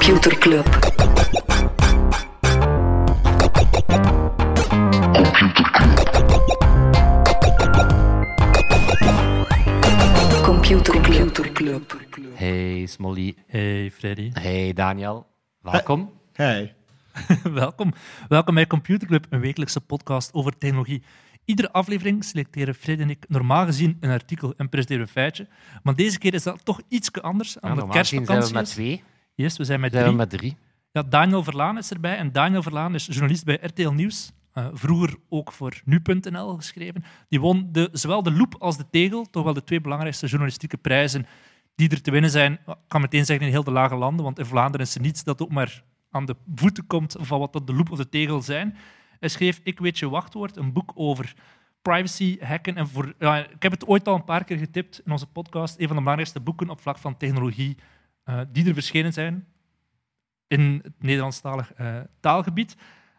Computer Club. Computer Club. Hey Smolly. Hey Freddy, Hey Daniel. Welkom. Hey. welkom. Welkom bij Computer Club, een wekelijkse podcast over technologie. Iedere aflevering selecteren Freddy en ik normaal gezien een artikel en presenteren een feitje. Maar deze keer is dat toch iets anders. Ja, Aan de normaal gezien zijn we kerstvakantie. met is. twee. Yes, we zijn met Zijn we drie. met drie. Ja, Daniel Verlaan is erbij. En Daniel Verlaan is journalist bij RTL Nieuws. Eh, vroeger ook voor nu.nl geschreven. Die won de, zowel de Loep als de Tegel, toch wel de twee belangrijkste journalistieke prijzen die er te winnen zijn. Ik kan meteen zeggen in heel de lage landen, want in Vlaanderen is er niets dat ook maar aan de voeten komt van wat dat de Loep of de Tegel zijn. Hij schreef Ik weet je wachtwoord, een boek over privacy, hacken. En voor, ja, ik heb het ooit al een paar keer getipt in onze podcast. Een van de belangrijkste boeken op vlak van technologie eh, die er verschenen zijn in het Nederlandstalig eh, taalgebied.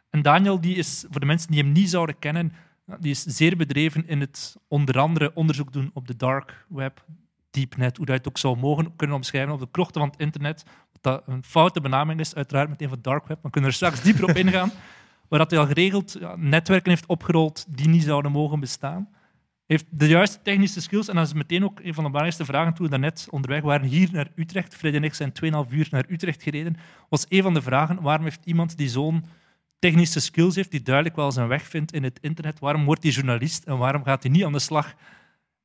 En Daniel die is, voor de mensen die hem niet zouden kennen, ja, die is zeer bedreven in het onder andere onderzoek doen op de dark web, deepnet, hoe dat je het ook zou mogen kunnen omschrijven op de krochten van het internet. Dat een foute benaming is, uiteraard meteen van dark web, maar we kunnen er straks dieper op ingaan. Waar dat hij al geregeld netwerken heeft opgerold die niet zouden mogen bestaan. Heeft de juiste technische skills en dat is meteen ook een van de belangrijkste vragen toen we daarnet onderweg waren hier naar Utrecht. Freddy en ik zijn 2,5 uur naar Utrecht gereden. Was een van de vragen, waarom heeft iemand die zo'n technische skills heeft, die duidelijk wel zijn weg vindt in het internet, waarom wordt hij journalist en waarom gaat hij niet aan de slag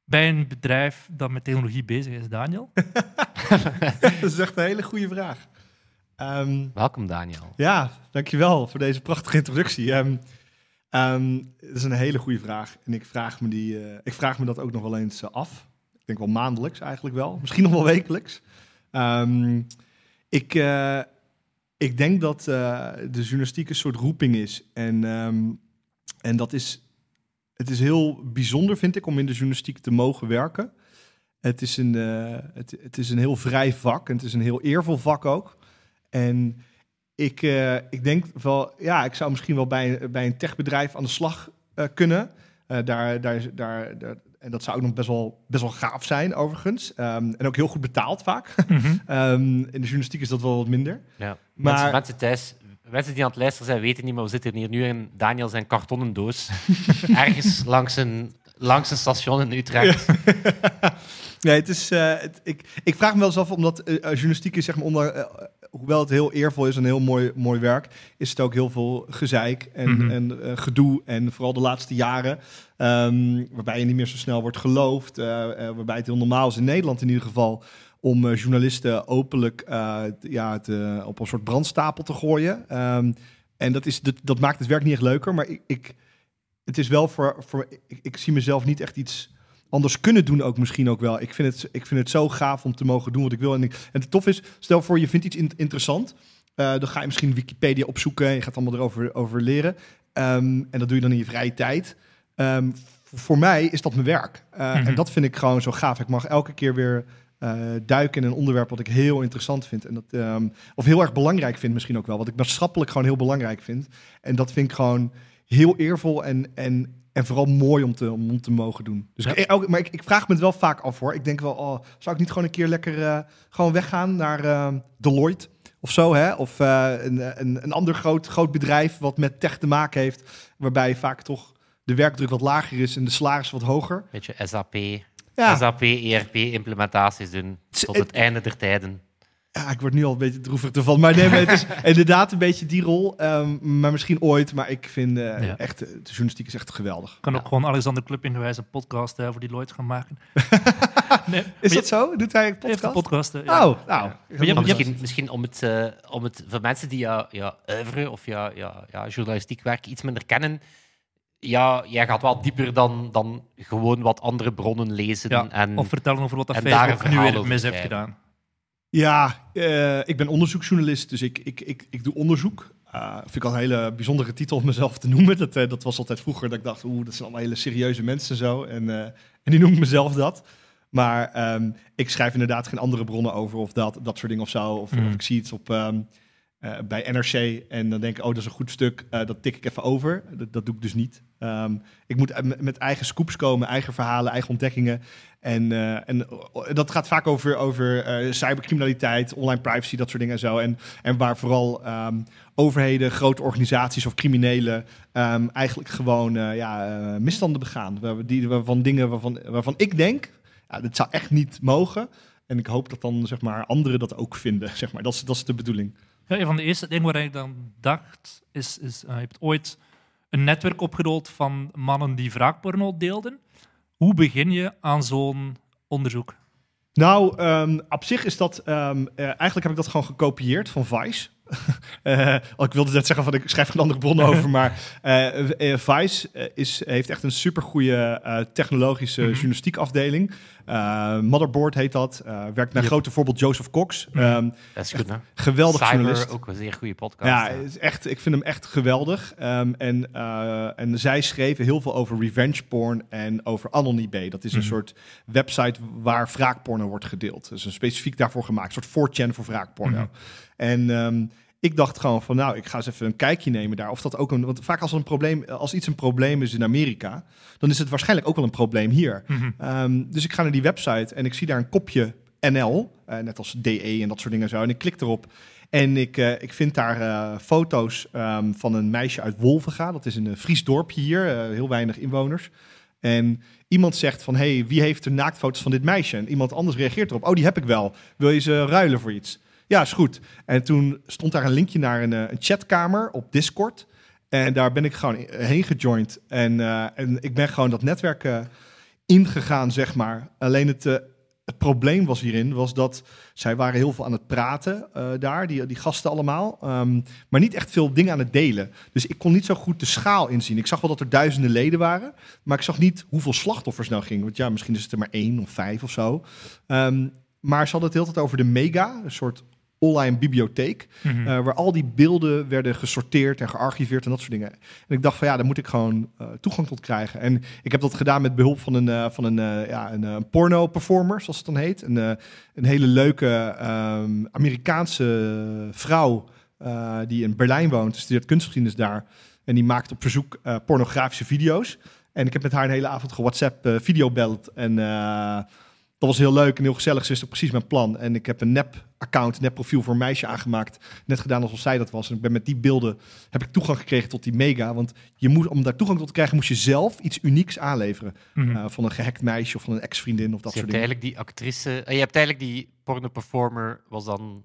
bij een bedrijf dat met technologie bezig is, Daniel? dat is echt een hele goede vraag. Ehm, Welkom Daniel. ja, dankjewel voor deze prachtige introductie. Ehm ehm, dat is een hele goede vraag. En ik vraag me, die, eh, ik vraag me dat ook nog wel eens eh, af. Ik denk wel maandelijks eigenlijk wel. Misschien nog wel wekelijks. Ehm, ik, eh, ik denk dat de journalistiek een soort roeping is. En, ehm, en dat is... Het is heel bijzonder, vind ik, om in de journalistiek te mogen werken. Het is een, het, het is een heel vrij vak en het is een heel eervol vak ook. En ik, eh, ik denk wel, ja, ik zou misschien wel bij, bij een techbedrijf aan de slag eh, kunnen. Eh, daar, daar, daar, daar, en dat zou ook nog best wel, best wel gaaf zijn, overigens. Ehm, en ook heel goed betaald vaak. Ehm, in de journalistiek is dat wel wat minder. Ja. Maar- Mensen, mensen thuis, mensen die aan het luisteren zijn, weten niet, maar we zitten hier nu in Daniel zijn kartonnen doos. ergens langs een, langs een station in Utrecht. Nee, het is, eh, het, ik, ik vraag me wel eens af, omdat eh, eh, journalistiek is, zeg maar, onder, eh, hoewel het heel eervol is en heel mooi, mooi werk, is het ook heel veel gezeik en, Mhm. en eh, gedoe. En vooral de laatste jaren, ehm, waarbij je niet meer zo snel wordt geloofd, eh, eh, waarbij het heel normaal is in Nederland in ieder geval, om journalisten openlijk ja, te, op een soort brandstapel te gooien. Ehm, en dat, is, dat, dat maakt het werk niet echt leuker, maar ik, ik, het is wel voor, voor ik, ik zie mezelf niet echt iets anders kunnen doen ook misschien ook wel. Ik vind het, ik vind het zo gaaf om te mogen doen wat ik wil. En, ik, en het tof is, stel voor je vindt iets in- interessant. eh, dan ga je misschien Wikipedia opzoeken en je gaat allemaal erover over leren. Ehm, en dat doe je dan in je vrije tijd. Ehm, voor mij is dat mijn werk. Eh, Mhm. En dat vind ik gewoon zo gaaf. Ik mag elke keer weer eh, duiken in een onderwerp wat ik heel interessant vind. En dat, ehm, of heel erg belangrijk vind misschien ook wel. Wat ik maatschappelijk gewoon heel belangrijk vind. En dat vind ik gewoon heel eervol en, en, en vooral mooi om te, om te mogen doen. Dus Ja. ik, elke- maar ik, ik vraag me het wel vaak af hoor. Ik denk wel, oh, zou ik niet gewoon een keer lekker eh, gewoon weggaan naar eh, Deloitte of zo, hè? Of eh, een, een, een ander groot, groot bedrijf wat met tech te maken heeft, waarbij vaak toch de werkdruk wat lager is en de salaris wat hoger. Beetje SAP, Ja, SAP, ERP-implementaties doen tot het einde der tijden. Ja, ik word nu al een beetje droevig ervan. Maar nee, maar het is inderdaad een beetje die rol. ehm, maar misschien ooit. Maar ik vind eh, Ja. echt, eh, de journalistiek is echt geweldig. Ik kan Ja. ook gewoon Alexander Club in gewijze podcast eh, voor die Lloyd gaan maken. nee, Is dat zo? Doet hij een je- je podcast? ja. Oh, nou. Je je misschien, misschien om, het, eh, om het voor mensen die ja, ja, oeuvre of ja, ja, ja, journalistiek werk iets minder kennen. Ja, jij gaat wel dieper dan, dan gewoon wat andere bronnen lezen. Ja, en, Of vertellen over wat dat Facebook nu verhaal weer mis heeft gedaan. Ja, eh, ik ben onderzoeksjournalist, dus ik, ik, ik, ik doe onderzoek. Eh vind ik al een hele bijzondere titel om mezelf te noemen. Dat, eh, dat was altijd vroeger dat ik dacht, oeh, dat zijn allemaal hele serieuze mensen en zo. En, en die noem ik mezelf dat. Maar ehm, ik schrijf inderdaad geen andere bronnen over of dat, dat soort dingen of zo. Of, Mm. of ik zie iets op, ehm, eh, bij NRC en dan denk ik, oh, dat is een goed stuk, eh, dat tik ik even over. Dat, dat doe ik dus niet. Ehm, ik moet met, eigen scoops komen, eigen verhalen, eigen ontdekkingen. En, eh, en eh, dat gaat vaak over, over cybercriminaliteit, online privacy, dat soort dingen en zo. En, en waar vooral ehm, overheden, grote organisaties of criminelen ehm, eigenlijk gewoon ja, misstanden begaan. Waar, die, waarvan dingen waarvan, waarvan ik denk, ja, dit zou echt niet mogen. En ik hoop dat dan zeg maar, anderen dat ook vinden. Zeg maar. dat, is, dat is de bedoeling. Ja, een van de eerste dingen waar ik dan dacht, is, is eh, je hebt ooit een netwerk opgerold van mannen die wraakporno deelden. Hoe begin je aan zo'n onderzoek? Nou, ehm, op zich is dat. ehm, eh, eigenlijk heb ik dat gewoon gekopieerd van Vice. Eh, ik wilde net zeggen van ik schrijf een andere bron over, maar eh, eh, Vice is, heeft echt een supergoeie eh technologische Mhm. journalistiek afdeling. Motherboard heet dat. Werkt naar Yep. grote voorbeeld Joseph Cox. Mhm. Ehm, Dat is goed, hè? geweldig Cyber, journalist. ook een zeer goede podcast. Ja, is echt, ik vind hem echt geweldig. Ehm, en, en zij schreven heel veel over revenge porn en over Anonybay. Dat is een Mhm. soort website waar wraakporno wordt gedeeld. Dat is een specifiek daarvoor gemaakt. Een soort 4chan voor wraakporno. En ehm, ik dacht gewoon van, nou, ik ga eens even een kijkje nemen daar. Of dat ook een, want vaak als, een probleem, als iets een probleem is in Amerika, dan is het waarschijnlijk ook wel een probleem hier. Mhm. Ehm, dus ik ga naar die website en ik zie daar een kopje NL, eh, net als DE en dat soort dingen zo. En ik klik erop en ik, eh, ik vind daar eh, foto's ehm, van een meisje uit Wolvenga. Dat is een Fries dorpje hier, heel weinig inwoners. En iemand zegt van, hey, wie heeft de naaktfoto's van dit meisje? En iemand anders reageert erop, oh, die heb ik wel. Wil je ze ruilen voor iets? Ja, is goed. En toen stond daar een linkje naar een, eh, een chatkamer op Discord. En daar ben ik gewoon heen gejoind. En, eh, en ik ben gewoon dat netwerk eh, ingegaan, zeg maar. Alleen het, het probleem was hierin, was dat zij waren heel veel aan het praten daar, die, die gasten allemaal. Ehm, maar niet echt veel dingen aan het delen. Dus ik kon niet zo goed de schaal inzien. Ik zag wel dat er duizenden leden waren, maar ik zag niet hoeveel slachtoffers nou gingen. Want ja, misschien is het er maar één of vijf of zo. Ehm, maar ze hadden het de hele tijd over de Mega, een soort online bibliotheek. Mhm. Eh, waar al die beelden werden gesorteerd en gearchiveerd en dat soort dingen. En ik dacht van ja, daar moet ik gewoon eh, toegang tot krijgen. En ik heb dat gedaan met behulp van een, eh, van een, ja, een porno performer, zoals het dan heet. Een, een hele leuke ehm, Amerikaanse vrouw die in Berlijn woont, studeert kunstgeschiedenis daar. En die maakt op verzoek pornografische video's. En ik heb met haar een hele avond gewhatsApp uh, videobeld. En dat was heel leuk en heel gezellig. Ze wist ook precies mijn plan. En ik heb een nep-account, nep-profiel voor een meisje aangemaakt. Net gedaan alsof zij dat was. En ik ben met die beelden heb ik toegang gekregen tot die mega. Want je moet, om daar toegang tot te krijgen, moest je zelf iets unieks aanleveren. Mhm. Eh, van een gehackt meisje of van een ex-vriendin of dat Dus je soort hebt dingen. eigenlijk die actrice... eh, je hebt eigenlijk die porno-performer, was dan...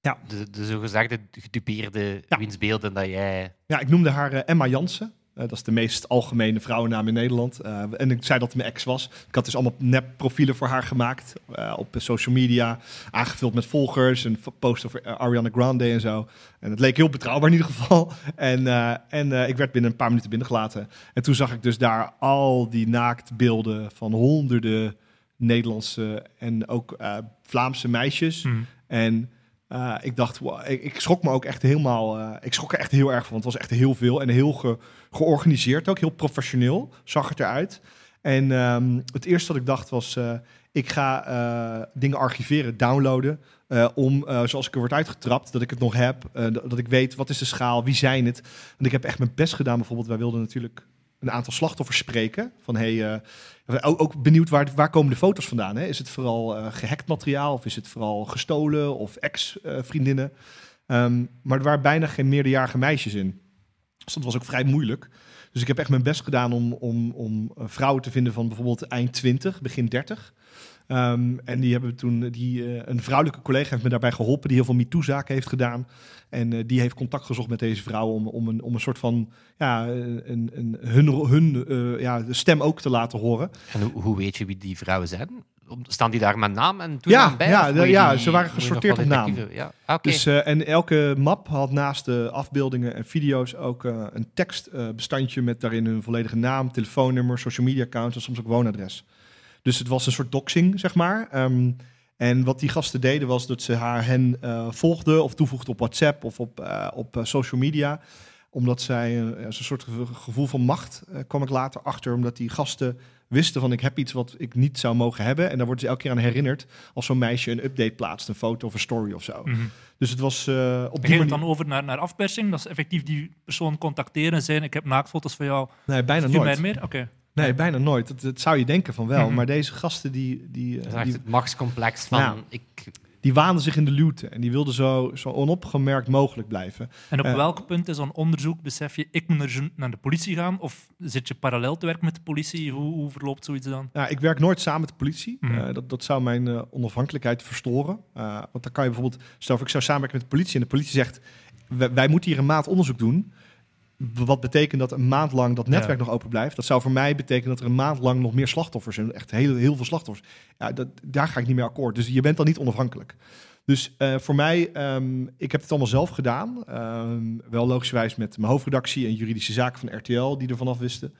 Ja. De, de zogezegde gedupeerde Ja. wiens beelden dat jij... Ja, ik noemde haar eh, Emma Jansen. Eh, dat is de meest algemene vrouwennaam in Nederland. Eh, en ik zei dat het mijn ex was. Ik had dus allemaal nep-profielen voor haar gemaakt. eh, op social media. Aangevuld met volgers. Een f- post over Ariana Grande en zo. En het leek heel betrouwbaar in ieder geval. En, en ik werd binnen een paar minuten binnengelaten. En toen zag ik dus daar al die naaktbeelden van honderden Nederlandse en ook Vlaamse meisjes. Mhm. En eh, ik dacht, ik, schrok me ook echt helemaal. eh, ik schrok er echt heel erg van. Want het was echt heel veel en heel ge- georganiseerd ook, heel professioneel zag het eruit. En ehm, het eerste wat ik dacht was, eh, ik ga dingen archiveren, downloaden. om, zoals ik er word uitgetrapt, dat ik het nog heb. dat ik weet, wat is de schaal, wie zijn het. Want ik heb echt mijn best gedaan. Bijvoorbeeld, wij wilden natuurlijk een aantal slachtoffers spreken. Van, hey, ook, ook benieuwd, waar, waar komen de foto's vandaan? Hè? Is het vooral eh, gehackt materiaal of is het vooral gestolen of ex-vriendinnen? Ehm, maar er waren bijna geen meerderjarige meisjes in. Dus dat was ook vrij moeilijk. Dus ik heb echt mijn best gedaan om, om, om eh, vrouwen te vinden van bijvoorbeeld eind 20, begin 30. Ehm, en die hebben toen, die, eh, een vrouwelijke collega heeft me daarbij geholpen, die heel veel MeToo-zaken heeft gedaan. En eh, die heeft contact gezocht met deze vrouwen om, om, een, om een soort van, ja, een, een, hun, hun eh, ja, de stem ook te laten horen. En hoe, hoe weet je wie die vrouwen zijn? Staan die daar met naam en toenaam Ja, bij? ja, ja, die- ze waren gesorteerd op naam. Ja. Dus, en elke map had naast de afbeeldingen en video's ook een tekstbestandje met daarin hun volledige naam, telefoonnummer, social media account en soms ook woonadres. Dus het was een soort doxing, zeg maar. Ehm, en wat die gasten deden was dat ze haar hen eh, volgden of toevoegden op WhatsApp of op, eh, op eh, social media omdat zij zo'n soort gevo- gevoel van macht kwam ik later achter, omdat die gasten wisten van ik heb iets wat ik niet zou mogen hebben. En daar worden ze elke keer aan herinnerd als zo'n meisje een update plaatst, een foto of een story of zo. Mhm. Dus het was eh, op die manier... dan over naar, naar afpersing? Dat ze effectief die persoon contacteren en zeggen: Ik heb naaktfoto's van jou. Nee, bijna nooit. er meer? Oké. Nee, bijna nooit. Dat, dat zou je denken van wel. Mhm. Maar deze gasten die, die, Dat is eh, echt die, het machtscomplex van... Ja. Ik, die waanden zich in de luwte. En die wilden zo, zo onopgemerkt mogelijk blijven. En op Eh. welk punt in zo'n onderzoek besef je: Ik moet naar, de politie gaan? Of zit je parallel te werken met de politie? Hoe, hoe verloopt zoiets dan? Nou, ik werk nooit samen met de politie. Mhm. Eh, dat, dat zou mijn eh, onafhankelijkheid verstoren. Eh, want dan kan je bijvoorbeeld... Stel ik zou samenwerken met de politie... en de politie zegt... wij, wij moeten hier een maand onderzoek doen... Wat betekent dat een maand lang dat netwerk nog open blijft? Dat zou voor mij betekenen dat er een maand lang nog meer slachtoffers zijn. Echt heel, heel veel slachtoffers. Ja, dat, daar ga ik niet mee akkoord. Dus je bent dan niet onafhankelijk. Dus eh, voor mij, ehm, ik heb het allemaal zelf gedaan. Ehm, wel logischerwijs met mijn hoofdredactie en juridische zaken van RTL die er vanaf wisten.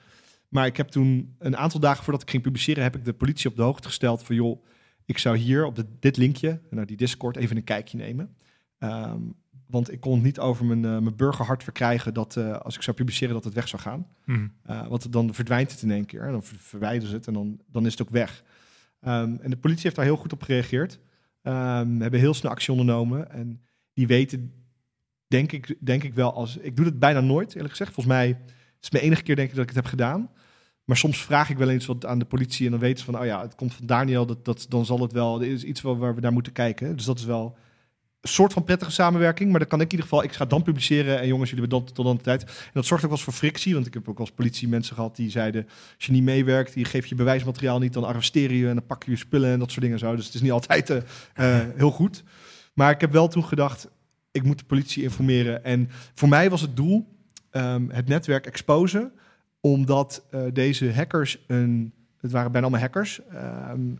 Maar ik heb toen een aantal dagen voordat ik ging publiceren, heb ik de politie op de hoogte gesteld van joh, ik zou hier op de, dit linkje, naar die Discord, even een kijkje nemen. Ehm, want ik kon het niet over mijn, eh, mijn burgerhart verkrijgen dat eh, als ik zou publiceren dat het weg zou gaan. Mhm. Uh, want dan verdwijnt het in één keer. Dan ver- verwijderen ze het en dan, dan is het ook weg. Ehm, en de politie heeft daar heel goed op gereageerd. We hebben heel snel actie ondernomen. En die weten, denk ik, denk ik wel, als ik doe het bijna nooit, eerlijk gezegd. Volgens mij is het mijn enige keer, denk ik, dat ik het heb gedaan. Maar soms vraag ik wel eens wat aan de politie en dan weten ze van, oh ja, het komt van Daniel, dat, dat, dan zal het wel, er is iets waar, waar we naar moeten kijken. Dus dat is wel soort van prettige samenwerking, maar dan kan ik in ieder geval, ik ga dan publiceren en jongens, jullie hebben tot dan de tijd. En dat zorgt ook wel eens voor frictie, want ik heb ook als politie mensen gehad die zeiden, als je niet meewerkt, die geef je bewijsmateriaal niet, dan arresteer je en dan pak je je spullen en dat soort dingen zo. Dus het is niet altijd eh, eh, heel goed. Maar ik heb wel toen gedacht, ik moet de politie informeren. En voor mij was het doel ehm, het netwerk exposen, omdat eh, deze hackers een, het waren bijna allemaal hackers, ehm,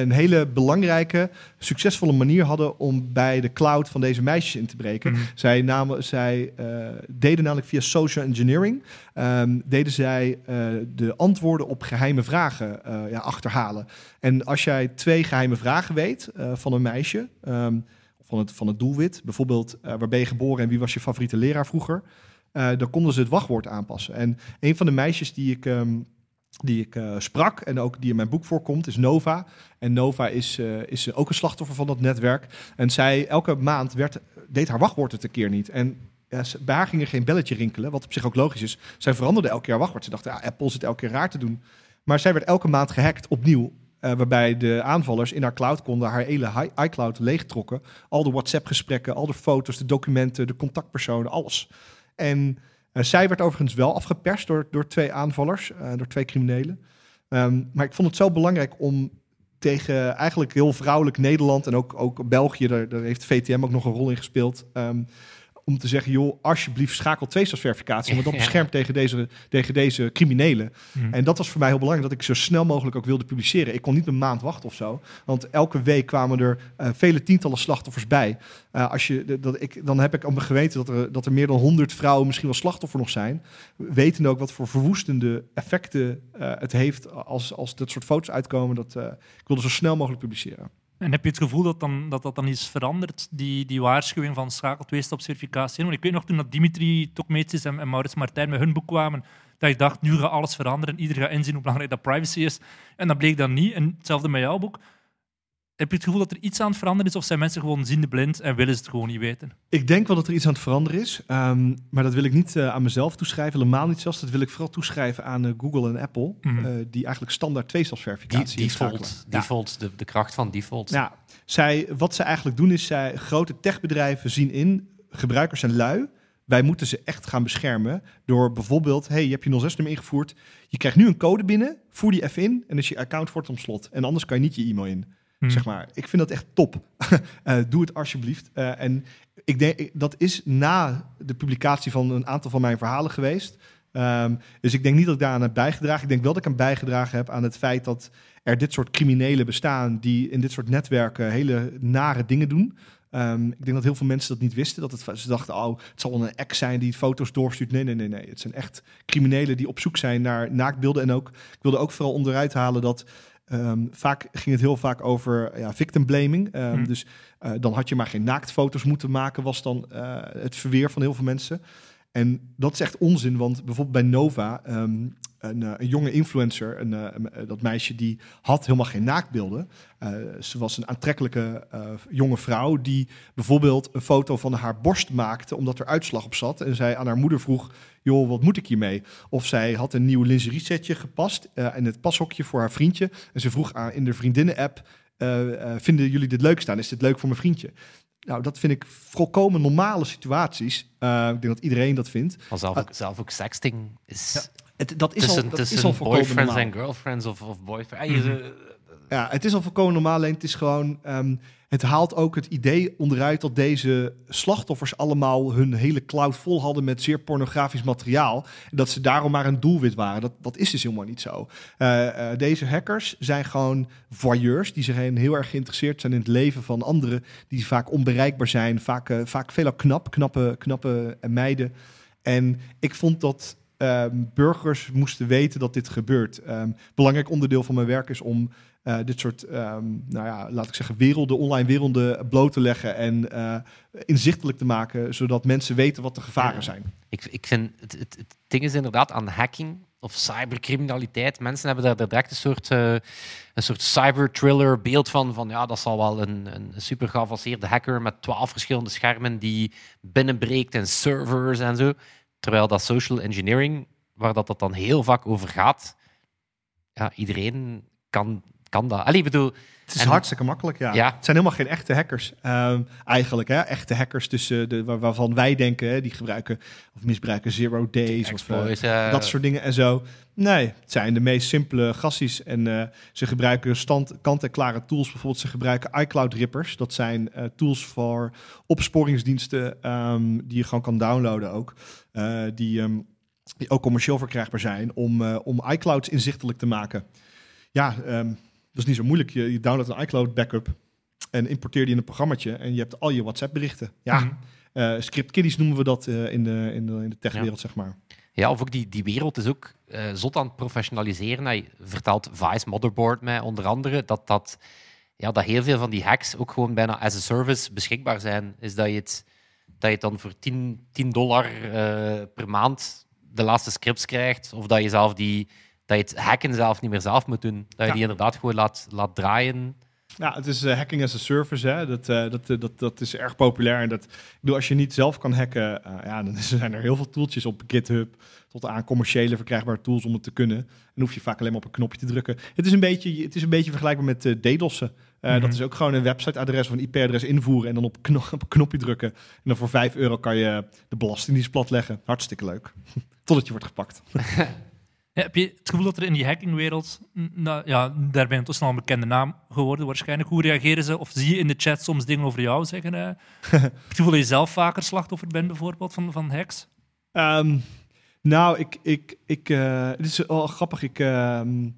een hele belangrijke, succesvolle manier hadden om bij de cloud van deze meisjes in te breken. Mhm. Zij, namen, zij eh, deden namelijk via social engineering, ehm, deden zij eh, de antwoorden op geheime vragen eh, ja, achterhalen. En als jij twee geheime vragen weet van een meisje, ehm, van, het, van het doelwit, bijvoorbeeld waar ben je geboren en wie was je favoriete leraar vroeger, dan konden ze het wachtwoord aanpassen. En een van de meisjes die ik, ehm, die ik eh, sprak en ook die in mijn boek voorkomt, is Nova. En Nova is, eh, is ook een slachtoffer van dat netwerk. En zij, elke maand werd, deed haar wachtwoord het een keer niet. En ja, bij haar geen belletje rinkelen, wat op zich ook logisch is. Zij veranderde elke keer wachtwoord. Ze dachten, ja, Apple zit elke keer raar te doen. Maar zij werd elke maand gehackt opnieuw. eh, waarbij de aanvallers in haar cloud konden haar hele iCloud leegtrokken. Al de WhatsApp-gesprekken, al de foto's, de documenten, de contactpersonen, alles. En zij werd overigens wel afgeperst door, door twee aanvallers, eh, door twee criminelen. Ehm, maar ik vond het zo belangrijk om tegen eigenlijk heel vrouwelijk Nederland en ook, ook België, daar, daar heeft VTM ook nog een rol in gespeeld. ehm, om te zeggen, joh, alsjeblieft schakel tweestapsverificatie, want dat beschermt tegen deze, tegen deze criminelen. Mhm. En dat was voor mij heel belangrijk, dat ik zo snel mogelijk ook wilde publiceren. Ik kon niet een maand wachten of zo, want elke week kwamen er eh, vele tientallen slachtoffers bij. Eh, als je, dat ik, dan heb ik op mijn geweten dat er, dat er meer dan honderd vrouwen misschien wel slachtoffer nog zijn. Wetende ook wat voor verwoestende effecten eh, het heeft als, als dat soort foto's uitkomen. Dat, ik wilde zo snel mogelijk publiceren. En heb je het gevoel dat dan, dat, dat dan is veranderd, die, die waarschuwing van schakel tweestapsverificatie? Want ik weet nog toen dat Dimitri Tokmetsis en, Maurits Martijn met hun boek kwamen, dat ik dacht, nu gaat alles veranderen. Ieder gaat inzien hoe belangrijk dat privacy is. En dat bleek dan niet. En hetzelfde met jouw boek. Heb je het gevoel dat er iets aan het veranderen is, of zijn mensen gewoon ziende blind en willen ze het gewoon niet weten? Ik denk wel dat er iets aan het veranderen is. ehm, maar dat wil ik niet eh, aan mezelf toeschrijven. Helemaal niet zelfs. Dat wil ik vooral toeschrijven aan eh, Google en Apple. Mhm. eh, die eigenlijk standaard die, tweestapsverificatie inschakelen. default, Ja. default de, de kracht van default. Ja, zij, wat ze eigenlijk doen is, zij, grote techbedrijven zien in, gebruikers zijn lui. Wij moeten ze echt gaan beschermen door bijvoorbeeld, hey, je hebt je 06-nummer ingevoerd. Je krijgt nu een code binnen, voer die even in en is je account wordt om slot. En anders kan je niet je e-mail in. Hmm. Zeg maar. Ik vind dat echt top. Eh, doe het alsjeblieft. Eh, en ik denk, dat is na de publicatie van een aantal van mijn verhalen geweest. Ehm, dus ik denk niet dat ik daaraan heb bijgedragen. Ik denk wel dat ik aan bijgedragen heb aan het feit dat er dit soort criminelen bestaan die in dit soort netwerken hele nare dingen doen. Ehm, ik denk dat heel veel mensen dat niet wisten. Dat het, ze dachten, oh, het zal een ex zijn die foto's doorstuurt. Nee, nee, nee, nee. Het zijn echt criminelen die op zoek zijn naar naaktbeelden. En ook, ik wilde ook vooral onderuit halen dat ehm, vaak ging het heel vaak over ja, victim blaming. Ehm, Hmm. Dus eh, dan had je maar geen naaktfoto's moeten maken, was dan eh, het verweer van heel veel mensen. En dat is echt onzin, want bijvoorbeeld bij Nova, ehm, een, eh, een jonge influencer, een, eh, een- eh, dat meisje die had helemaal geen naaktbeelden. Eh, ze was een aantrekkelijke jonge vrouw die bijvoorbeeld een foto van haar borst maakte omdat er uitslag op zat. En zij aan haar moeder vroeg, joh, wat moet ik hiermee? Of zij had een nieuw lingerie setje gepast in het pashokje voor haar vriendje. En ze vroeg aan, in de vriendinnen-app, vinden jullie dit leuk staan? Is dit leuk voor mijn vriendje? Nou, dat vind ik volkomen normale situaties. Ik denk dat iedereen dat vindt. Maar zelf ook, zelf ook sexting is Het, dat is tussen, al, dat tussen is al boyfriends en girlfriends of, of boyfriends. Ah, je- Ja, het is al volkomen normaal. Alleen het is gewoon. ehm, het haalt ook het idee onderuit dat deze slachtoffers allemaal hun hele cloud vol hadden met zeer pornografisch materiaal. En dat ze daarom maar een doelwit waren. Dat, dat is dus helemaal niet zo. Eh, eh, deze hackers zijn gewoon voyeurs. Die zijn heel erg geïnteresseerd zijn in het leven van anderen. Die vaak onbereikbaar zijn. Vaak, eh, vaak veelal knap, knappe, knappe meiden. En ik vond dat ehm, burgers moesten weten dat dit gebeurt. Ehm, belangrijk onderdeel van mijn werk is om eh, dit soort, ehm, nou ja, laat ik zeggen, werelden, online werelden bloot te leggen en eh, inzichtelijk te maken, zodat mensen weten wat de gevaren Ja. zijn. Ik, ik vind, het, het, het ding is inderdaad aan hacking of cybercriminaliteit. Mensen hebben daar direct een soort, eh, een soort cyber-thriller beeld van. Van ja, dat zal wel een, een super geavanceerde hacker met twaalf verschillende schermen die binnenbreekt en servers en zo. Terwijl dat social engineering, waar dat, dat dan heel vaak over gaat, ja, iedereen kan, kan dat. Allee, bedoel, Het is En- hartstikke makkelijk, ja. Ja. Het zijn helemaal geen echte hackers, ehm, eigenlijk. Hè? Echte hackers tussen de, waar- waarvan wij denken, hè, die gebruiken of misbruiken zero days of eh, eh, dat soort dingen en zo. Nee, het zijn de meest simpele gassies. En eh, ze gebruiken stand, kant-en-klare tools. Bijvoorbeeld, ze gebruiken iCloud-rippers. Dat zijn tools voor opsporingsdiensten ehm, die je gewoon kan downloaden ook. Die, ehm, die ook commercieel verkrijgbaar zijn om, om iClouds inzichtelijk te maken. Ja, dat is niet zo moeilijk. Je, je downloadt een iCloud-backup en importeer die in een programmaatje. En je hebt al je WhatsApp-berichten. Ja, Mhm. eh, script kiddies noemen we dat eh, in, de, in, de, in de techwereld, zeg maar. Ja, of ook die, die wereld is ook eh, zot aan het professionaliseren. Hij vertelt Vice Motherboard mij onder andere dat, dat, ja, dat heel veel van die hacks ook gewoon bijna as a service beschikbaar zijn. Is dat je het, dat je het dan voor 10, 10 dollar eh, per maand de laatste scripts krijgt. Of dat je, zelf die, dat je het hacken zelf niet meer zelf moet doen. Dat je Ja. die inderdaad gewoon laat, laat draaien. Ja, het is eh, hacking as a service. Hè. Dat, eh, dat, eh, dat, dat is erg populair. En dat, ik bedoel, als je niet zelf kan hacken, ja, dan zijn er heel veel tooltjes op GitHub. Tot aan commerciële verkrijgbare tools om het te kunnen. En dan hoef je vaak alleen maar op een knopje te drukken. Het is een beetje, het is een beetje vergelijkbaar met eh DDoS'en. Mhm. Dat is ook gewoon een websiteadres of een IP-adres invoeren en dan op, kno- op een knopje drukken. En dan voor 5 euro kan je de belastingdienst platleggen. Hartstikke leuk. Totdat je wordt gepakt. Heb je het gevoel dat er in die hackingwereld, nou, ja, daar ben je toch snel een bekende naam geworden waarschijnlijk. Hoe reageren ze? Of zie je in de chat soms dingen over jou zeggen? eh? Heb je het gevoel dat je zelf vaker slachtoffer bent bijvoorbeeld van, van hacks? Ehm, nou, ik, ik, ik, eh, het is wel grappig. Ik, ehm,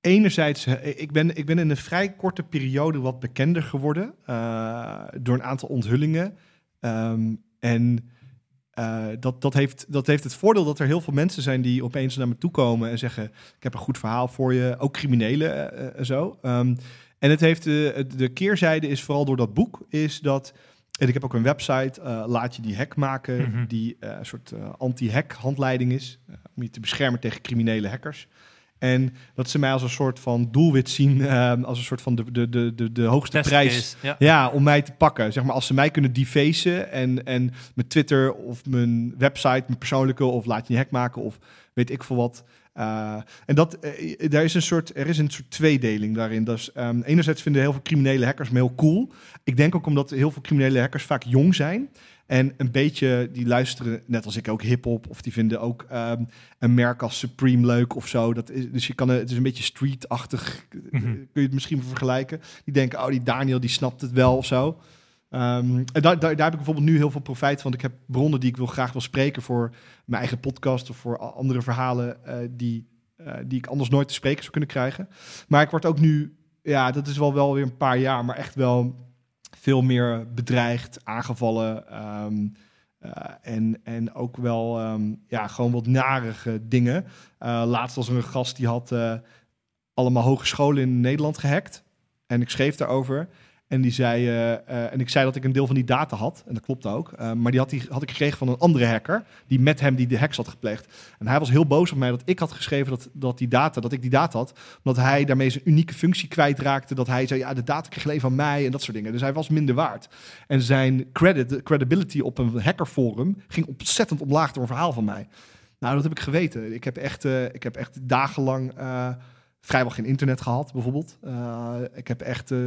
enerzijds, eh, ik ben, ik ben in een vrij korte periode wat bekender geworden eh, door een aantal onthullingen. Ehm, en eh, dat, dat, heeft, dat heeft het voordeel dat er heel veel mensen zijn die opeens naar me toe komen en zeggen: Ik heb een goed verhaal voor je, ook criminelen eh, eh, en zo. Ehm, en het heeft de, de keerzijde is vooral door dat boek, is dat. En ik heb ook een website, laat je die hack maken, Mhm. die een soort anti-hack handleiding is, om je te beschermen tegen criminele hackers. En dat ze mij als een soort van doelwit zien, eh, als een soort van de, de, de, de, de hoogste prijs. Ja. Ja, om mij te pakken. Zeg maar, als ze mij kunnen defacen en, en mijn Twitter of mijn website, mijn persoonlijke, of laat je een hack maken of weet ik veel wat. Uh, en dat, uh, daar is een soort, er is een soort tweedeling daarin. Dus, um, enerzijds vinden heel veel criminele hackers me heel cool. Ik denk ook omdat heel veel criminele hackers vaak jong zijn. En een beetje, die luisteren, net als ik ook, hip-hop. Of die vinden ook um, een merk als Supreme leuk of zo. Dat is, dus je kan, het is een beetje street-achtig, mm -hmm. kun je het misschien vergelijken. Die denken, oh, die Daniel, die snapt het wel of zo. Um, en daar, daar, daar, heb ik bijvoorbeeld nu heel veel profijt van. Ik heb bronnen die ik wil, graag wil spreken voor mijn eigen podcast of voor andere verhalen uh, die, uh, die ik anders nooit te spreken zou kunnen krijgen. Maar ik word ook nu, ja, dat is wel, wel weer een paar jaar, maar echt wel veel meer bedreigd, aangevallen. Um, uh, en, en ook wel um, ja, gewoon wat narige dingen. Uh, laatst was er een gast die had uh, allemaal hogescholen in Nederland gehackt. En ik schreef daarover. En die zei, eh, eh, en ik zei dat ik een deel van die data had. En dat klopt ook. Eh, maar die had, die had ik gekregen van een andere hacker. Die met hem die de hacks had gepleegd. En hij was heel boos op mij dat ik had geschreven dat, dat, die data, dat ik die data had. Omdat hij daarmee zijn unieke functie kwijtraakte. Dat hij zei, ja, de data kreeg alleen van mij en dat soort dingen. Dus hij was minder waard. En zijn credit, credibility op een hackerforum ging ontzettend omlaag door een verhaal van mij. Nou, dat heb ik geweten. Ik heb echt, ik heb echt dagenlang vrijwel geen internet gehad, bijvoorbeeld. Eh, ik heb echt eh,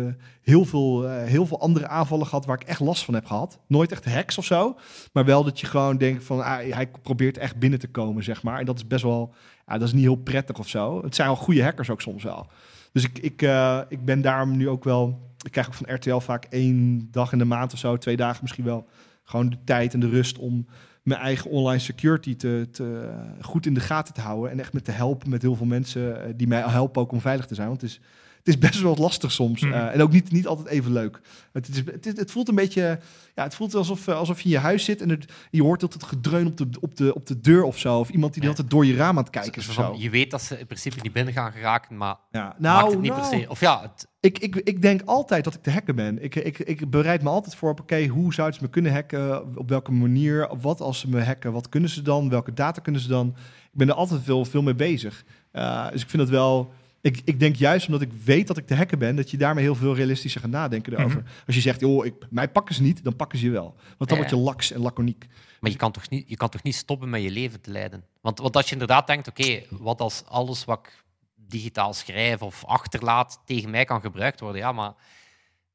heel, veel, eh, heel veel andere aanvallen gehad waar ik echt last van heb gehad. Nooit echt hacks of zo, maar wel dat je gewoon denkt van ah, hij probeert echt binnen te komen, zeg maar. En dat is best wel, dat is niet heel prettig of zo. Het zijn wel goede hackers ook soms wel. Dus ik, ik, ik ben daarom nu ook wel. Ik krijg ook van RTL vaak één dag in de maand of zo, twee dagen misschien wel. Gewoon de tijd en de rust om mijn eigen online security te, te, goed in de gaten te houden. En echt met te helpen met heel veel mensen eh, die mij helpen ook om veilig te zijn. Want het is, het is best wel lastig soms. Mhm. eh, en ook niet, niet altijd even leuk. Het, is, het, is- het voelt een beetje. Ja, het voelt alsof, eh, alsof je in je huis zit en het, je hoort altijd gedreun op de, op, de, op de deur of zo. Of iemand die Ja. hele tijd door je raam aan het kijken is van, zo. je weet dat ze in principe niet binnen gaan geraken, maar Ja. maakt Nou, het niet nou, per se. Of ja, het, ik, ik, ik denk altijd dat ik te hacken ben. Ik, ik, ik bereid me altijd voor op, oké, hoe zouden ze me kunnen hacken? Op welke manier? Wat als ze me hacken? Wat kunnen ze dan? Welke data kunnen ze dan? Ik ben er altijd veel, veel mee bezig. Uh, dus ik vind het wel... Ik, ik denk juist omdat ik weet dat ik te hacken ben, dat je daarmee heel veel realistischer gaat nadenken erover. Mhm. Als je zegt, joh, ik, mij pakken ze niet, dan pakken ze je wel. Want dan Ja. word je laks en laconiek. maar je kan, toch niet, je kan toch niet stoppen met je leven te leiden? Want, want als je inderdaad denkt, oké, wat als alles wat ik digitaal schrijf of achterlaat tegen mij kan gebruikt worden, ja, maar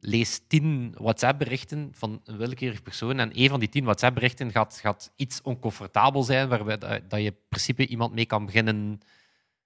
lees tien WhatsApp-berichten van een willekeurig persoon en een van die tien WhatsApp-berichten gaat, gaat iets oncomfortabel zijn, waarbij dat, dat je in principe iemand mee kan beginnen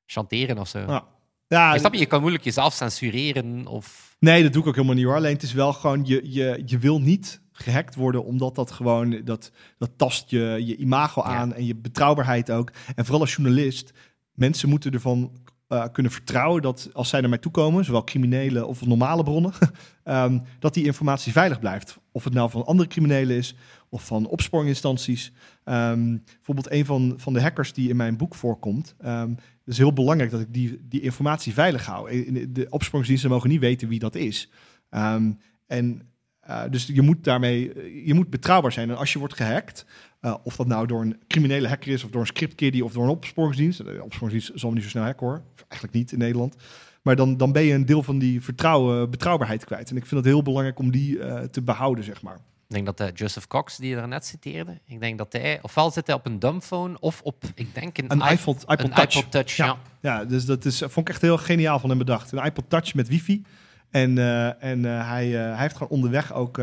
chanteren of zo. Ja. Ja, Maar snap je, je kan moeilijk jezelf censureren of... Nee, dat doe ik ook helemaal niet hoor. Alleen het is wel gewoon, je, je, je wil niet gehackt worden, omdat dat gewoon, dat, dat tast je, je imago Ja. aan en je betrouwbaarheid ook. En vooral als journalist, mensen moeten ervan eh, kunnen vertrouwen dat als zij naar mij toe komen, zowel criminelen of normale bronnen, ehm, dat die informatie veilig blijft. Of het nou van andere criminelen is of van opsporinginstanties. Ehm, bijvoorbeeld een van, van de hackers die in mijn boek voorkomt. ehm, het is heel belangrijk dat ik die, die informatie veilig hou. In- De opsporingsdiensten mogen niet weten wie dat is. Ehm, en eh, dus je moet daarmee, eh, je moet betrouwbaar zijn. En als je wordt gehackt, eh, of dat nou door een criminele hacker is, of door een scriptkiddie, of door een opsporingsdienst. De opsporingsdienst zal niet zo snel hacken hoor. Eigenlijk niet in Nederland. Maar dan, dan ben je een deel van die vertrouwen, betrouwbaarheid kwijt. En ik vind het heel belangrijk om die eh, te behouden, zeg maar. Ik denk dat eh, Joseph Cox, die je daarnet citeerde, ik denk dat hij, ofwel zit hij op een dumbphone of op, ik denk een, Een iP- iPod, iPod een Touch. iPod Touch. Ja. Ja. Ja, dus dat is, vond ik echt heel geniaal van hem bedacht. Een iPod Touch met wifi. En, eh, en eh, hij, hij heeft gewoon onderweg ook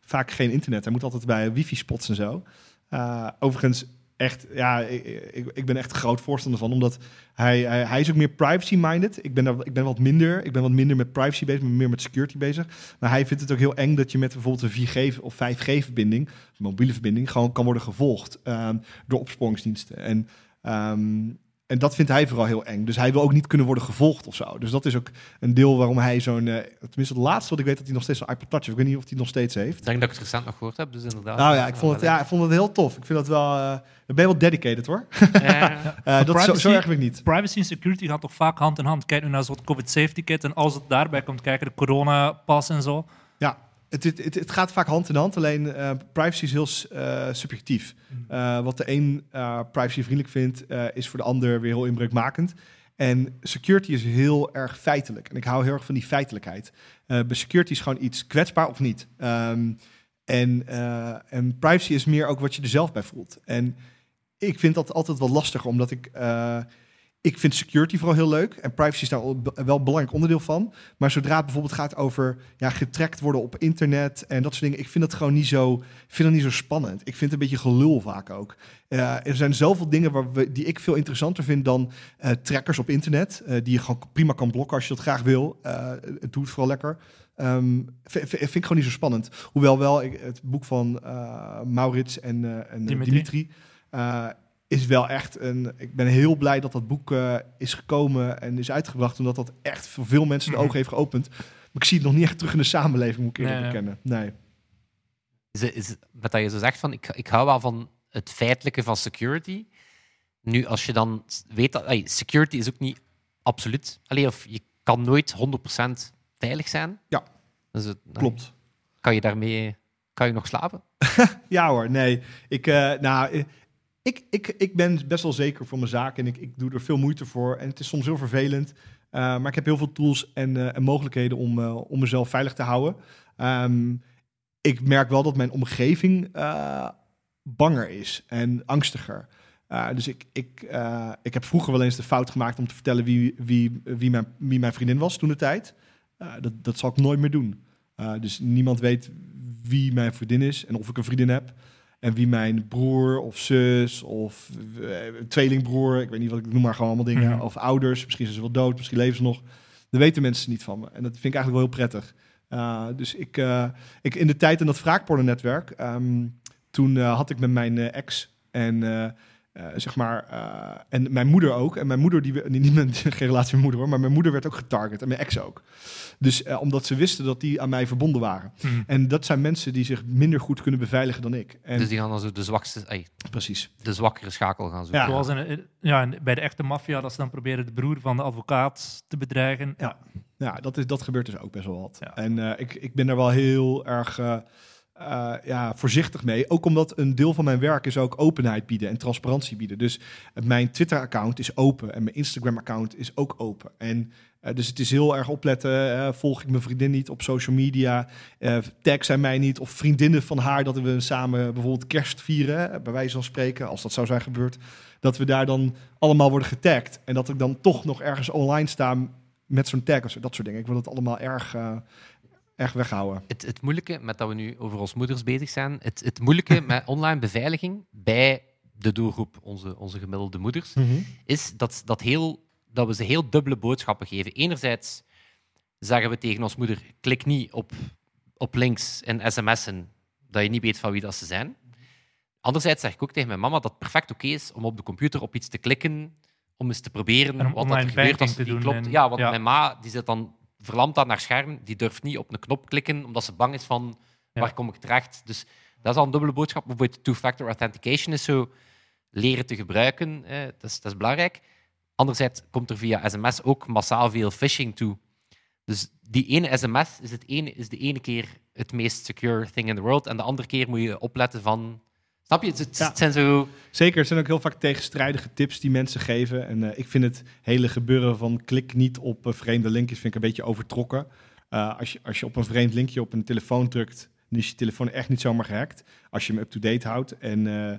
vaak geen internet. Hij moet altijd bij wifi-spots en zo. Overigens, echt, ja, ik, ik, ben echt groot voorstander van. Omdat hij, hij, hij is ook meer privacy-minded. Ik ben, daar, ik ben wat minder. Ik ben wat minder met privacy bezig, meer met security bezig. Maar hij vindt het ook heel eng dat je met bijvoorbeeld een 4G of 5G-verbinding, een mobiele verbinding, gewoon kan worden gevolgd ehm, door opsporingsdiensten. En ehm, en dat vindt hij vooral heel eng. Dus hij wil ook niet kunnen worden gevolgd of zo. Dus dat is ook een deel waarom hij zo'n... eh, tenminste, het laatste wat ik weet dat hij nog steeds een iPod Touch heeft. Ik weet niet of hij het nog steeds heeft. Ik denk dat ik het recent nog gehoord heb, dus inderdaad. Nou ja, ik vond het, ja, ik vond het heel tof. Ik vind dat wel... eh dan ben je wel dedicated hoor. Ja. Eh, dat zo, privacy- zo erg ik niet. Privacy en security gaan toch vaak hand in hand. Kijk nu naar zo'n COVID safety kit en als het daarbij komt kijken, de coronapas en zo. Ja, het, het, het, gaat vaak hand in hand. Alleen eh, privacy is heel eh, subjectief. Eh, wat de een privacyvriendelijk vindt, is voor de ander weer heel inbreukmakend. En security is heel erg feitelijk. En ik hou heel erg van die feitelijkheid. Bij security is gewoon iets kwetsbaar of niet. Ehm, en, en privacy is meer ook wat je er zelf bij voelt. En ik vind dat altijd wel lastig, omdat ik... ik vind security vooral heel leuk. En privacy is daar wel een belangrijk onderdeel van. Maar zodra het bijvoorbeeld gaat over ja, getrackt worden op internet en dat soort dingen, ik vind dat gewoon niet zo, vind dat niet zo spannend. Ik vind het een beetje gelul vaak ook. Eh, er zijn zoveel dingen waar we, die ik veel interessanter vind dan eh, trackers op internet, eh, die je gewoon prima kan blokken als je dat graag wil. Het doet vooral lekker. Ehm, vind, vind ik gewoon niet zo spannend. Hoewel wel ik, het boek van Maurits en, en Dimitri. Dimitri, is wel echt een. Ik ben heel blij dat dat boek eh, is gekomen en is uitgebracht, omdat dat echt voor veel mensen de Mhm. ogen heeft geopend. Maar ik zie het nog niet echt terug in de samenleving, moet ik eerlijk Nee, nee. bekennen. Nee. Is, is, met dat je zo zegt van, ik, ik hou wel van het feitelijke van security. Nu, als je dan weet dat... ey, security is ook niet absoluut. Allee, of je kan nooit 100% veilig zijn. Ja. Dus het- Klopt. Kan je daarmee kan je nog slapen? Ja hoor, nee. Ik, eh, nou, eh, ik, ik, ik ben best wel zeker voor mijn zaak en ik, ik doe er veel moeite voor. En het is soms heel vervelend, eh, maar ik heb heel veel tools en, eh, en mogelijkheden om, eh, om mezelf veilig te houden. Ehm, ik merk wel dat mijn omgeving banger is en angstiger. Dus ik, ik, ik heb vroeger wel eens de fout gemaakt om te vertellen wie, wie, wie, mijn, mijn vriendin was toen de tijd. Dat, dat zal ik nooit meer doen. Dus niemand weet wie mijn vriendin is en of ik een vriendin heb. En wie mijn broer of zus of eh, tweelingbroer, ik weet niet wat ik noem maar gewoon allemaal dingen. Mhm. Of ouders, misschien zijn ze wel dood, misschien leven ze nog. Dat weten mensen niet van me. En dat vind ik eigenlijk wel heel prettig. Uh, dus ik, uh, ik in de tijd in dat wraakpornennetwerk, um, toen uh, had ik met mijn ex en uh, zeg maar en mijn moeder ook. En mijn moeder die niet mijn, geen relatie met moeder hoor, maar mijn moeder werd ook getarget en mijn ex ook. Dus omdat ze wisten dat die aan mij verbonden waren. Hmm. En dat zijn mensen die zich minder goed kunnen beveiligen dan ik. En dus die gaan dan zo de zwakste, precies, de zwakkere schakel gaan zoeken. Ja. Zoals in, ja, bij de echte maffia, dat ze dan proberen de broer van de advocaat te bedreigen. Ja, ja dat, is, dat gebeurt dus ook best wel wat. Ja. En uh, ik, ik ben er wel heel erg uh, ja, voorzichtig mee. Ook omdat een deel van mijn werk is ook openheid bieden en transparantie bieden. Dus mijn Twitter-account is open en mijn Instagram-account is ook open. En uh, dus het is heel erg opletten. volg ik mijn vriendin niet op social media? Tag zij mij niet? Of vriendinnen van haar dat we samen bijvoorbeeld kerst vieren, bij wijze van spreken, als dat zou zijn gebeurd. Dat we daar dan allemaal worden getagd. En dat ik dan toch nog ergens online sta met zo'n tag of dat soort dingen. Ik wil het allemaal erg, erg weghouden. Het, het moeilijke met dat we nu over ons moeders bezig zijn, het, het moeilijke met online beveiliging bij de doelgroep, onze, onze gemiddelde moeders, mm -hmm. is dat, dat, heel, dat we ze heel dubbele boodschappen geven. Enerzijds zeggen we tegen ons moeder, klik niet op, op links in sms'en dat je niet weet van wie dat ze zijn. Anderzijds zeg ik ook tegen mijn mama dat het perfect oké okay is om op de computer op iets te klikken om eens te proberen en om wat dat er gebeurt als te doen klopt. En, ja, want ja. mijn ma die zit dan verlamd aan haar scherm, die durft niet op een knop klikken omdat ze bang is van Ja. waar kom ik terecht. Dus dat is al een dubbele boodschap. Bijvoorbeeld two-factor authentication is zo leren te gebruiken, eh, dat, is, dat is belangrijk. Anderzijds komt er via sms ook massaal veel phishing toe. Dus die ene sms is, het ene, is de ene keer het meest secure thing in the world en de andere keer moet je opletten van... Snap je? Het, het Ja. zijn zo... Zeker, het zijn ook heel vaak tegenstrijdige tips die mensen geven. En uh, ik vind het hele gebeuren van klik niet op uh, vreemde linkjes vind ik een beetje overtrokken. Uh, als, je, als je op een vreemd linkje op een telefoon drukt, dan is je telefoon echt niet zomaar gehackt. Als je hem up-to-date houdt. En, eh,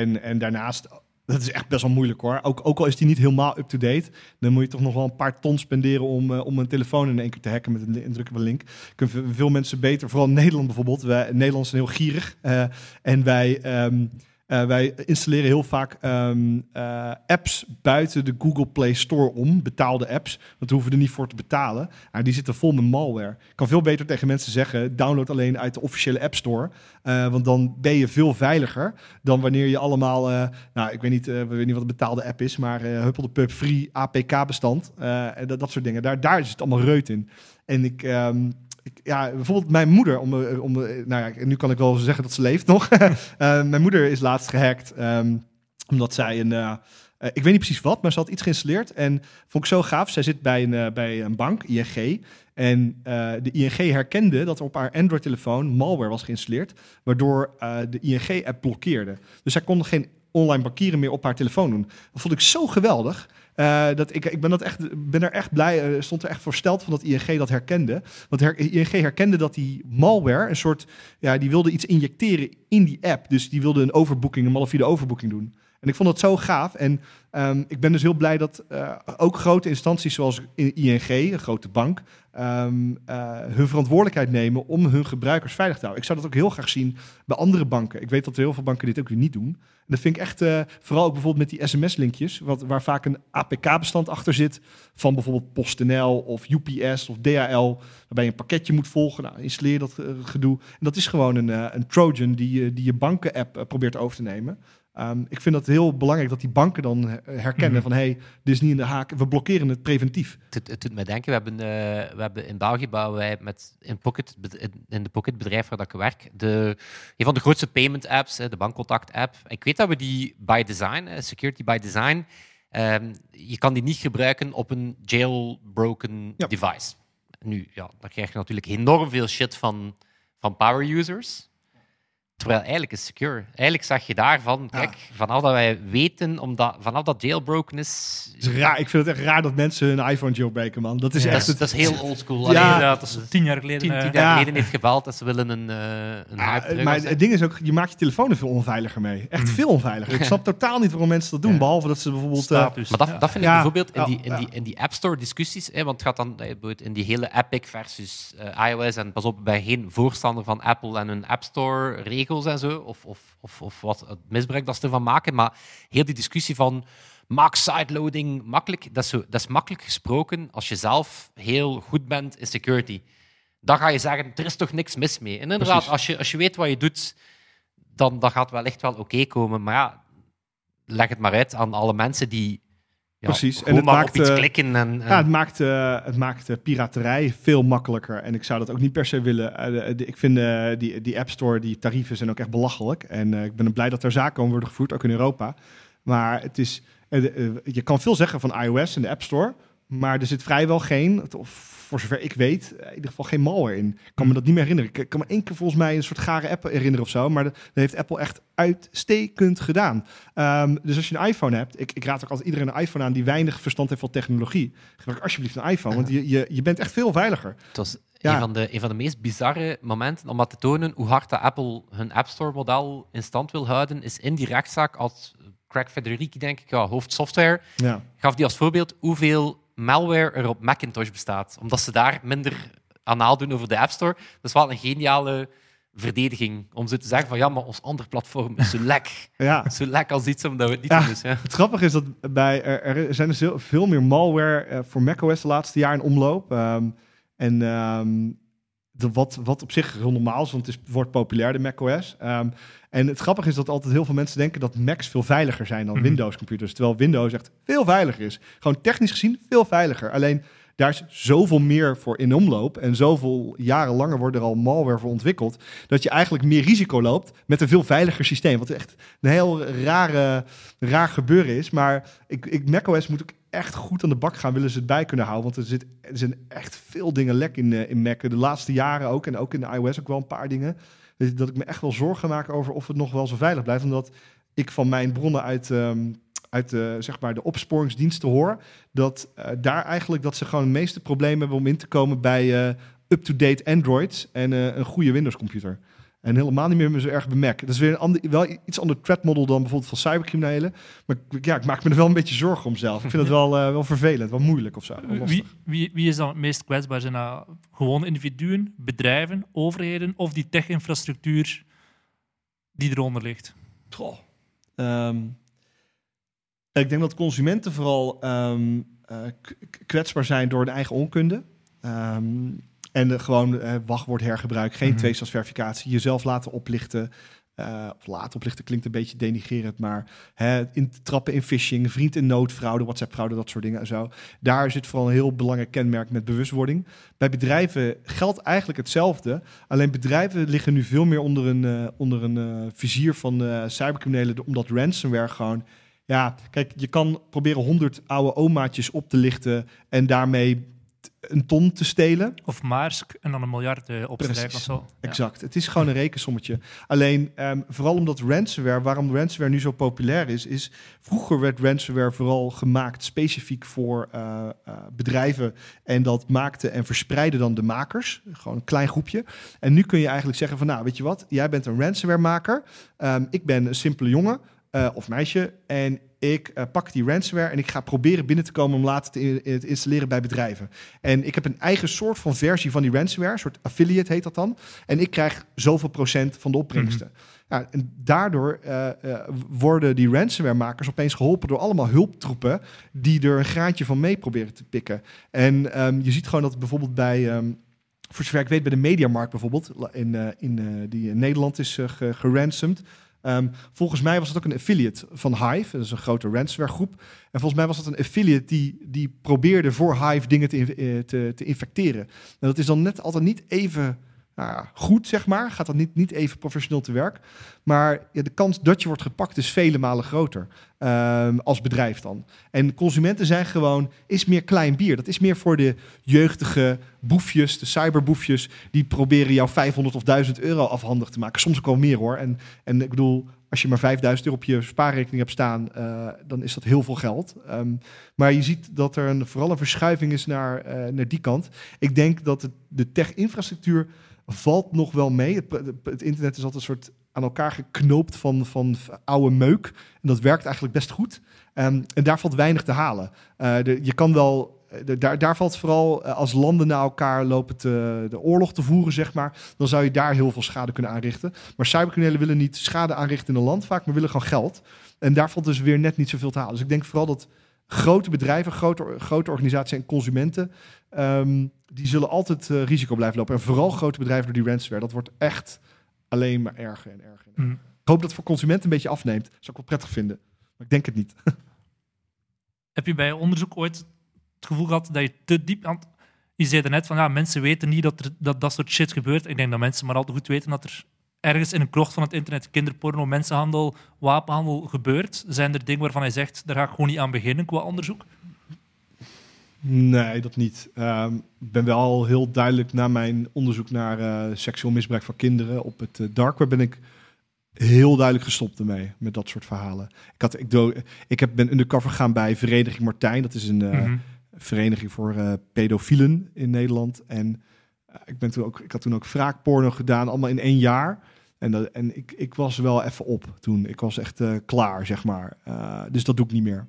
en, en daarnaast, dat is echt best wel moeilijk hoor. Ook, ook al is die niet helemaal up-to-date, dan moet je toch nog wel een paar ton spenderen om, uh, om een telefoon in één keer te hacken met een, een link. Kunnen veel mensen beter, vooral Nederland bijvoorbeeld. Wij Nederlanders zijn heel gierig. Uh, en wij... Um, uh, wij installeren heel vaak um, uh, apps buiten de Google Play Store om, betaalde apps. Want we hoeven er niet voor te betalen. Maar die zitten vol met malware. Ik kan veel beter tegen mensen zeggen: download alleen uit de officiële App Store. Uh, want dan ben je veel veiliger dan wanneer je allemaal. nou, ik weet niet, ik weet niet wat een betaalde app is, maar Huppel de Pub Free APK-bestand. en dat, soort dingen. Daar, daar zit allemaal reut in. En ik. Um, ja, bijvoorbeeld mijn moeder, om, om, nou ja, nu kan ik wel zeggen dat ze leeft nog. uh, mijn moeder is laatst gehackt, um, omdat zij een, ik weet niet precies wat, maar ze had iets geïnstalleerd en vond ik zo gaaf. Zij zit bij een, bij een bank, ING, en de ING herkende dat er op haar Android-telefoon malware was geïnstalleerd, waardoor de ING-app blokkeerde. Dus zij kon geen online bankieren meer op haar telefoon doen. Dat vond ik zo geweldig. Uh, dat ik, ik ben, dat echt, ben er echt blij, uh, stond er echt voorsteld van dat ING dat herkende. Want her, ING herkende dat die malware een soort, ja, die wilde iets injecteren in die app. Dus die wilde een overboeking, een malafide overboeking doen. En ik vond dat zo gaaf. En um, ik ben dus heel blij dat uh, ook grote instanties zoals ING, een grote bank, um, hun verantwoordelijkheid nemen om hun gebruikers veilig te houden. Ik zou dat ook heel graag zien bij andere banken. Ik weet dat heel veel banken dit ook weer niet doen. En dat vind ik echt, uh, vooral ook bijvoorbeeld met die sms-linkjes, waar vaak een APK-bestand achter zit van bijvoorbeeld PostNL of UPS of DHL, waarbij je een pakketje moet volgen. Nou, installeer dat gedoe. En dat is gewoon een, een Trojan die, die je banken-app probeert over te nemen. Um, ik vind het heel belangrijk dat die banken dan herkennen van hé, hey, dit is niet in de haak, we blokkeren het preventief. Het, het doet mij denken, we hebben, uh, we hebben in België bouwen wij met in, Pocket, in de Pocket bedrijf waar dat ik werk, de, een van de grootste payment apps, de bankcontact app. Ik weet dat we die by design, security by design, um, je kan die niet gebruiken op een jailbroken Ja. device. Nu, ja, dan krijg je natuurlijk enorm veel shit van, van power users. Terwijl eigenlijk is secure. Eigenlijk zag je daarvan, Ja. kijk, vanaf dat wij weten, omdat, vanaf dat jailbroken is, Het is raar. Ik vind het echt raar dat mensen hun iPhone jailbreken, man. Dat is Ja, dat, echt is, het... dat is heel oldschool. Ja. Dat is tien jaar geleden. tien, eh, tien Ja. jaar geleden heeft gebeld dat ze willen een, eh een Ja, hype terug maar het ding is ook, je maakt je telefoon er veel onveiliger mee. Echt veel onveiliger. Ik snap totaal niet waarom mensen dat doen. Ja. Behalve dat ze bijvoorbeeld... eh, status. Maar dat, Ja. dat vind ik Ja. bijvoorbeeld in die, in, die, in die App Store discussies, hè, want het gaat dan eh, bijvoorbeeld in die hele Epic versus eh, iOS, en pas op, ben geen voorstander van Apple en hun App Store regels en zo, of, of, of, of wat het misbruik dat ze ervan maken, maar heel die discussie van maak sideloading makkelijk, dat is, zo, dat is makkelijk gesproken als je zelf heel goed bent in security. Dan ga je zeggen, er is toch niks mis mee. En inderdaad, Precies. als je, als je weet wat je doet, dan, dan gaat het wel echt wel oké komen. Maar ja, leg het maar uit aan alle mensen die Precies. En het maakt, iets eh, klikken. En, en- Ja, het maakt, eh, het maakt eh, piraterij veel makkelijker. En ik zou dat ook niet per se willen. Eh, ik vind eh, die, die App Store, die tarieven zijn ook echt belachelijk. En eh, ik ben blij dat er zaken om worden gevoerd, ook in Europa. Maar het is, eh, eh, je kan veel zeggen van iOS en de App Store. Maar er zit vrijwel geen, of voor zover ik weet, eh, in ieder geval geen malware in. Ik kan me dat niet meer herinneren. Ik kan me één keer volgens mij een soort gare app herinneren of zo. Maar dat, heeft Apple echt uitstekend gedaan. Ehm, dus als je een iPhone hebt, ik, ik raad ook altijd iedereen een iPhone aan die weinig verstand heeft van technologie. Gebruik alsjeblieft een iPhone, want je, je, je bent echt veel veiliger. het was ja. een, van de, een van de meest bizarre momenten om maar te tonen hoe hard dat Apple hun App Store-model in stand wil houden, is in die rechtszaak als Craig Federighi, denk ik, ja, hoofd software, Ja. gaf die als voorbeeld hoeveel malware er op Macintosh bestaat. Omdat ze daar minder aan doen over de App Store. Dat is wel een geniale verdediging om zo te zeggen van ja, maar ons andere platform is zo lek. ja. zo lek als iets omdat we het niet Ja. doen. Dus, ja. Het grappige is dat bij, er, er zijn dus heel, veel meer malware eh, voor macOS de laatste jaar in omloop. Ehm, en ehm, de, wat, wat op zich heel normaal is, want het is, wordt populair, de macOS. Ehm en het grappige is dat altijd heel veel mensen denken dat Macs veel veiliger zijn dan Mhm. Windows-computers. Terwijl Windows echt veel veiliger is. Gewoon technisch gezien veel veiliger. Alleen daar is zoveel meer voor in omloop. En zoveel jaren langer wordt er al malware voor ontwikkeld. Dat je eigenlijk meer risico loopt met een veel veiliger systeem. Wat echt een heel rare, raar gebeuren is. Maar ik, ik, macOS moet ook echt goed aan de bak gaan. Willen ze het bij kunnen houden. Want er, zit, er zijn echt veel dingen lek in, eh, in Mac. De laatste jaren ook. En ook in de iOS ook wel een paar dingen. Dat, ik me echt wel zorgen maak over of het nog wel zo veilig blijft. Omdat ik van mijn bronnen uit... ehm, uit de, zeg maar, de opsporingsdiensten hoor, dat eh, daar eigenlijk dat ze gewoon de meeste problemen hebben om in te komen bij eh, up-to-date Androids en eh, een goede Windows computer. En helemaal niet meer zo erg bij Mac. Dat is weer een ander, wel iets ander threat model dan bijvoorbeeld van cybercriminelen. Maar ik- ja, ik maak me er wel een beetje zorgen om zelf. Ik vind het wel, eh, wel vervelend, wel moeilijk of zo. Wie, wie, wie is dan het meest kwetsbaar? Zijn dat gewoon individuen, bedrijven, overheden of die tech-infrastructuur die eronder ligt? Goh. Ehm, ik denk dat consumenten vooral ehm, eh, kwetsbaar zijn door hun eigen onkunde. Ehm, en eh, gewoon eh, wachtwoord hergebruik, geen tweestapsverificatie, jezelf laten oplichten. eh, of laten oplichten klinkt een beetje denigrerend, maar hè, in trappen in phishing, vriend in nood, fraude, WhatsApp-fraude, dat soort dingen en zo. Daar zit vooral een heel belangrijk kenmerk met bewustwording. Bij bedrijven geldt eigenlijk hetzelfde. Alleen bedrijven liggen nu veel meer onder een, onder een vizier van cybercriminelen, omdat ransomware gewoon. Ja, kijk, je kan proberen 100 oude omaatjes op te lichten en daarmee een ton te stelen. Of Maersk en dan een miljard eh, opschrijven of Precies. zo. Ja. Exact. Het is gewoon een rekensommetje. Alleen, ehm, vooral omdat ransomware, waarom ransomware nu zo populair is, is vroeger werd ransomware vooral gemaakt specifiek voor eh, eh, bedrijven en dat maakte en verspreidde dan de makers, gewoon een klein groepje. En nu kun je eigenlijk zeggen van, nou, weet je wat, jij bent een ransomware maker, Ehm, ik ben een simpele jongen of meisje en ik eh, pak die ransomware en ik ga proberen binnen te komen om later te, in- te installeren bij bedrijven. En ik heb een eigen soort van versie van die ransomware, een soort affiliate heet dat dan. En ik krijg zoveel procent van de opbrengsten. Ja, en daardoor eh, eh, worden die ransomware-makers opeens geholpen door allemaal hulptroepen die er een graantje van mee proberen te pikken. En ehm, je ziet gewoon dat bijvoorbeeld bij, ehm, voor zover ik weet, bij de Mediamarkt bijvoorbeeld, in, in, die in Nederland is eh, Ehm, volgens mij was het ook een affiliate van Hive, dat is een grote ransomware groep. En volgens mij was dat een affiliate die, die probeerde voor Hive dingen te, eh, te, te infecteren. En dat is dan net altijd niet even nou goed, zeg maar. Gaat dat niet, niet even professioneel te werk. Maar ja, de kans dat je wordt gepakt is vele malen groter. ehm, als bedrijf dan. En consumenten zijn gewoon, is meer klein bier. Dat is meer voor de jeugdige boefjes, de cyberboefjes, die proberen jou 500 of 1000 euro afhandig te maken. Soms ook wel meer hoor. En, en ik bedoel, als je maar 5000 euro op je spaarrekening hebt staan, eh, dan is dat heel veel geld. Ehm, maar je ziet dat er een, vooral een verschuiving is naar, eh, naar die kant. Ik denk dat de tech-infrastructuur valt nog wel mee. Het, internet is altijd een soort aan elkaar geknoopt van, van oude meuk. En dat werkt eigenlijk best goed. Ehm, en daar valt weinig te halen. Eh, de, je kan wel, eh, daar, daar valt vooral eh, als landen naar elkaar lopen te, de oorlog te voeren, zeg maar. Dan zou je daar heel veel schade kunnen aanrichten. Maar cybercriminelen willen niet schade aanrichten in een land vaak, maar willen gewoon geld. En daar valt dus weer net niet zoveel te halen. Dus ik denk vooral dat grote bedrijven, grote, grote organisaties en consumenten, ehm, die zullen altijd eh, risico blijven lopen. En vooral grote bedrijven door die ransomware. Dat wordt echt alleen maar erger en erger. Mm. Ik hoop dat het voor consumenten een beetje afneemt. Zou ik wel prettig vinden. Maar ik denk het niet. Heb je bij onderzoek ooit het gevoel gehad dat je te diep aan Je zei net van ja, mensen weten niet dat, er, dat dat soort shit gebeurt. Ik denk dat mensen maar al te goed weten dat er ergens in een krocht van het internet kinderporno, mensenhandel, wapenhandel gebeurt. Zijn er dingen waarvan hij zegt, daar ga ik gewoon niet aan beginnen qua onderzoek? Nee, dat niet. Ehm, Ik ben wel heel duidelijk na mijn onderzoek naar eh, seksueel misbruik van kinderen op het eh, dark web ben ik heel duidelijk gestopt ermee met dat soort verhalen. Ik, had, ik, doe, ik heb, ben undercover gegaan bij Vereniging Martijn. Dat is een eh, Mhm. vereniging voor pedofielen in Nederland. En ik, ben toen ook, ik had toen ook wraakporno gedaan, allemaal in één jaar. En, dat, en ik, ik was wel even op toen. Ik was echt klaar, zeg maar. Dus dat doe ik niet meer.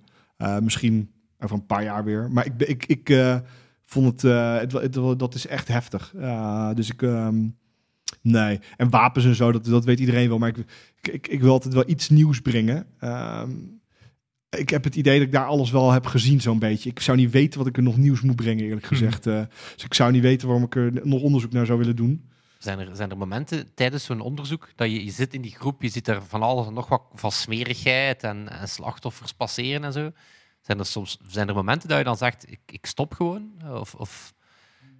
Misschien over een paar jaar weer. Maar ik, ik, ik eh, vond het, eh, het, het, dat is echt heftig. Eh, dus ik, ehm, nee. En wapens en zo, dat, dat weet iedereen wel. Maar ik, ik, ik, ik wil altijd wel iets nieuws brengen. Ehm, ik heb het idee dat ik daar alles wel heb gezien, zo'n beetje. Ik zou niet weten wat ik er nog nieuws moet brengen, eerlijk gezegd. Eh, dus ik zou niet weten waarom ik er nog onderzoek naar zou willen doen. Zijn er, zijn er momenten tijdens zo'n onderzoek dat je, je zit in die groep, je ziet er van alles en nog wat van smerigheid en, en slachtoffers passeren en zo? Zijn er soms zijn er momenten dat je dan zegt, ik, ik stop gewoon? Of, of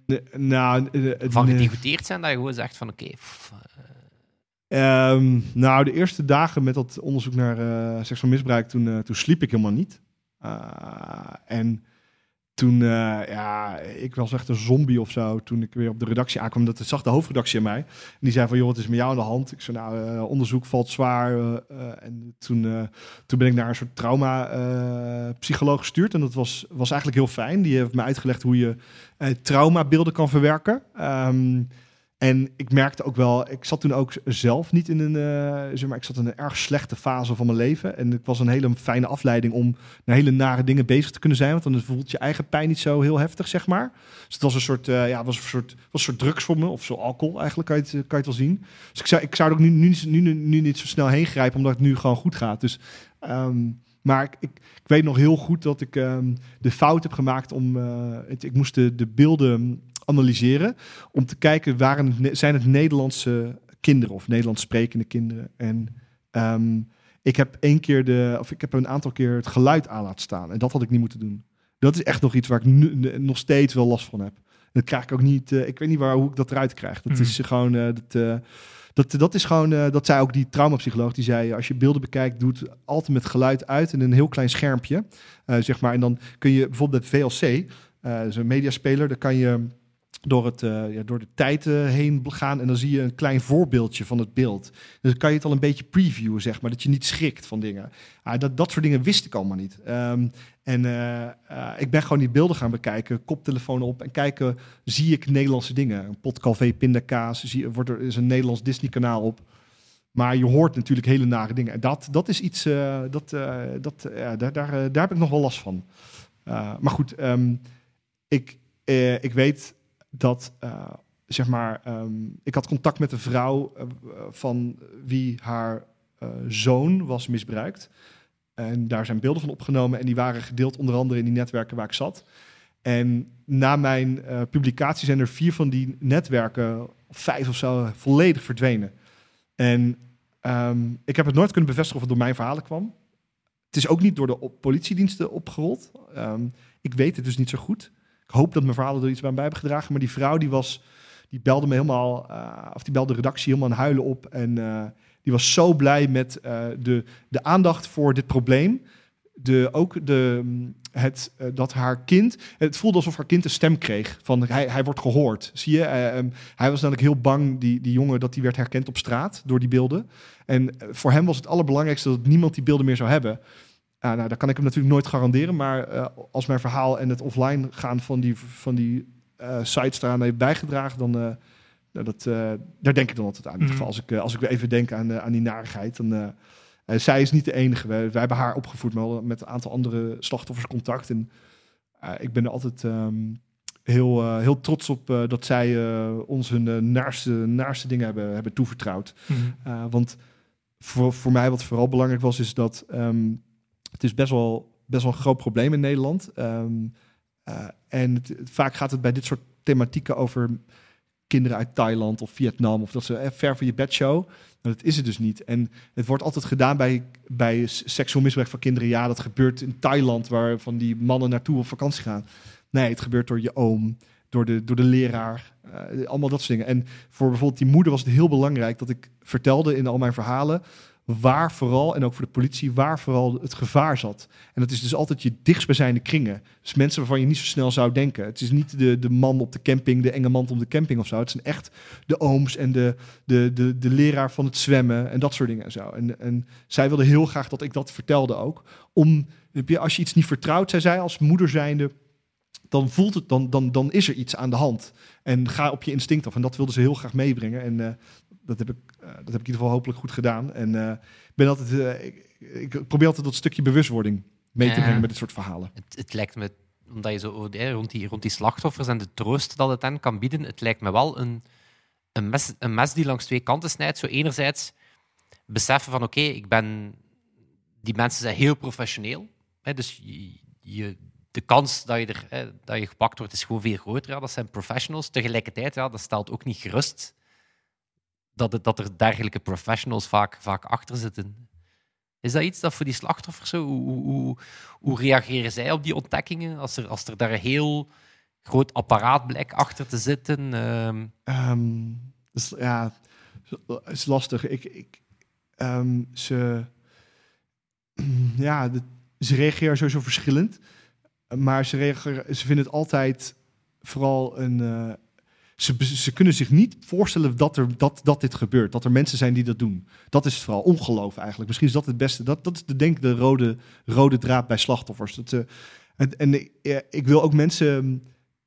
Nee, nou, eh, eh, van nee. gedegoûteerd zijn dat je gewoon zegt van oké, pff, Ehm, nou, de eerste dagen met dat onderzoek naar eh, seksueel misbruik, toen, eh, toen sliep ik helemaal niet. Eh, en toen, eh, ja, ik was echt een zombie of zo toen ik weer op de redactie aankwam. Dat zag de hoofdredactie aan mij. En die zei van, joh, wat is met jou aan de hand? Ik zei, nou, eh, onderzoek valt zwaar. eh, en toen, toen ben ik naar een soort trauma-psycholoog gestuurd. En dat was, was eigenlijk heel fijn. Die heeft me uitgelegd hoe je traumabeelden kan verwerken. Ehm, en ik merkte ook wel, ik zat toen ook zelf niet in een, eh, zeg maar, ik zat in een erg slechte fase van mijn leven. En het was een hele fijne afleiding om naar hele nare dingen bezig te kunnen zijn. Want dan voelt je eigen pijn niet zo heel heftig, zeg maar. Dus het was een soort, eh, ja, was een soort, was een soort drugs voor me. Of zo alcohol eigenlijk, kan je het, kan je wel zien. Dus ik zou, ik zou er ook nu, nu, nu, nu, niet zo snel heen grijpen, omdat het nu gewoon goed gaat. Dus, ehm, maar ik, ik, weet nog heel goed dat ik ehm, de fout heb gemaakt om, eh, ik moest de, de beelden analyseren om te kijken, waren het, zijn het Nederlandse kinderen of Nederlands sprekende kinderen? En ehm, ik heb één keer de, of ik heb een aantal keer het geluid aan laten staan. En dat had ik niet moeten doen. Dat is echt nog iets waar ik nu, nog steeds wel last van heb. Dat krijg ik ook niet, eh, ik weet niet waar, hoe ik dat eruit krijg. Dat is gewoon, eh, dat, eh, dat, dat is gewoon, dat zei ook die traumapsycholoog, die zei, als je beelden bekijkt, doe het altijd met geluid uit en een heel klein schermpje, zeg maar. En dan kun je bijvoorbeeld met VLC, een mediaspeler, dan kan je door, het, eh, ja, door de tijd eh, heen gaan en dan zie je een klein voorbeeldje van het beeld. Dus dan kan je het al een beetje previewen, zeg maar, dat je niet schrikt van dingen. Ah, dat, dat soort dingen wist ik allemaal niet. Ehm, en eh, ik ben gewoon die beelden gaan bekijken, koptelefoon op en kijken, zie ik Nederlandse dingen. Een pot Calvé pindakaas, zie, wordt er is een Nederlands Disney-kanaal op. Maar je hoort natuurlijk hele nare dingen. En dat, dat is iets, dat, dat, daar, daar, daar heb ik nog wel last van. Maar goed, ehm, ik, ik weet dat, uh, zeg maar, um, ik had contact met een vrouw uh, van wie haar uh, zoon was misbruikt. En daar zijn beelden van opgenomen en die waren gedeeld onder andere in die netwerken waar ik zat. En na mijn publicatie zijn er vier van die netwerken, vijf of zo, volledig verdwenen. En um, ik heb het nooit kunnen bevestigen of het door mijn verhalen kwam. Het is ook niet door de politiediensten opgerold. Um, ik weet het dus niet zo goed. Ik hoop dat mijn verhalen er iets bij hebben gedragen. Maar die vrouw die was, die belde me helemaal, eh, of die belde de redactie helemaal aan huilen op. En eh, die was zo blij met eh, de, de aandacht voor dit probleem. De, ook de, mm, het, dat haar kind, het voelde alsof haar kind een stem kreeg. Van hij, hij wordt gehoord. Zie je, Eh, ehm, hij was namelijk heel bang, die, die jongen, dat hij werd herkend op straat door die beelden. En voor hem was het allerbelangrijkste dat niemand die beelden meer zou hebben. Ah, nou, dat kan ik hem natuurlijk nooit garanderen. Maar eh, als mijn verhaal en het offline gaan van die, van die eh, sites daaraan heeft bijgedragen, dan. eh, nou, dat, daar denk ik dan altijd aan. In ieder Mhm. geval, als ik, als ik weer even denk aan, aan die narigheid. Dan, zij is niet de enige. Wij, wij hebben haar opgevoed maar met een aantal andere slachtoffers contact. En ik ben er altijd ehm, heel, heel trots op dat zij ons hun naarste, naarste dingen hebben, hebben toevertrouwd. Mhm. Uh, want voor, voor mij wat vooral belangrijk was, is dat ehm, het is best wel, best wel een groot probleem in Nederland. Ehm, uh, en vaak gaat het bij dit soort thematieken over kinderen uit Thailand of Vietnam of dat ze eh, ver van je bedshow. Maar dat is het dus niet. En het wordt altijd gedaan bij, bij seksueel misbruik van kinderen. Ja, dat gebeurt in Thailand, waar van die mannen naartoe op vakantie gaan. Nee, het gebeurt door je oom, door de, door de leraar. eh, allemaal dat soort dingen. En voor bijvoorbeeld die moeder was het heel belangrijk dat ik vertelde in al mijn verhalen waar vooral, en ook voor de politie, waar vooral het gevaar zat. En dat is dus altijd je dichtstbijzijnde kringen. Dus mensen waarvan je niet zo snel zou denken. Het is niet de, de man op de camping, de enge man op de camping of zo. Het zijn echt de ooms en de, de, de, de leraar van het zwemmen en dat soort dingen en zo. En, en zij wilde heel graag dat ik dat vertelde ook. Om, als je iets niet vertrouwt, zei zij als moeder zijnde, dan voelt het, dan, dan, dan is er iets aan de hand. En ga op je instinct af. En dat wilde ze heel graag meebrengen. En eh, dat, heb ik, eh, dat heb ik in ieder geval hopelijk goed gedaan. En eh, ik ben altijd, eh, ik, ik probeer altijd dat stukje bewustwording mee te brengen met dit soort verhalen. Het, het lijkt me, omdat je zo eh, rond, die, rond die slachtoffers en de troost dat het hen kan bieden, het lijkt me wel een, een, mes, een mes die langs twee kanten snijdt. Zo enerzijds beseffen van oké, ik ben... Die mensen zijn heel professioneel. Hè, dus je, je- de kans dat je, er, hè, dat je gepakt wordt is gewoon veel groter. Ja, dat zijn professionals. Tegelijkertijd, ja, dat stelt ook niet gerust dat, het, dat er dergelijke professionals vaak, vaak achter zitten. Is dat iets dat voor die slachtoffers zo? Hoe, hoe, hoe, reageren zij op die ontdekkingen? Als er, als er daar een heel groot apparaat blijkt achter te zitten. dus, ja, het is lastig. Ik, ik, ehm, ze, ja, de- ze reageren sowieso verschillend. Maar ze, reageren, ze vinden het altijd vooral een. eh, ze, ze kunnen zich niet voorstellen dat, er, dat, dat dit gebeurt. Dat er mensen zijn die dat doen. Dat is vooral ongeloof eigenlijk. Misschien is dat het beste. Dat, dat is de, denk de rode, rode draad bij slachtoffers. Eh, en en eh, ik wil ook mensen mm,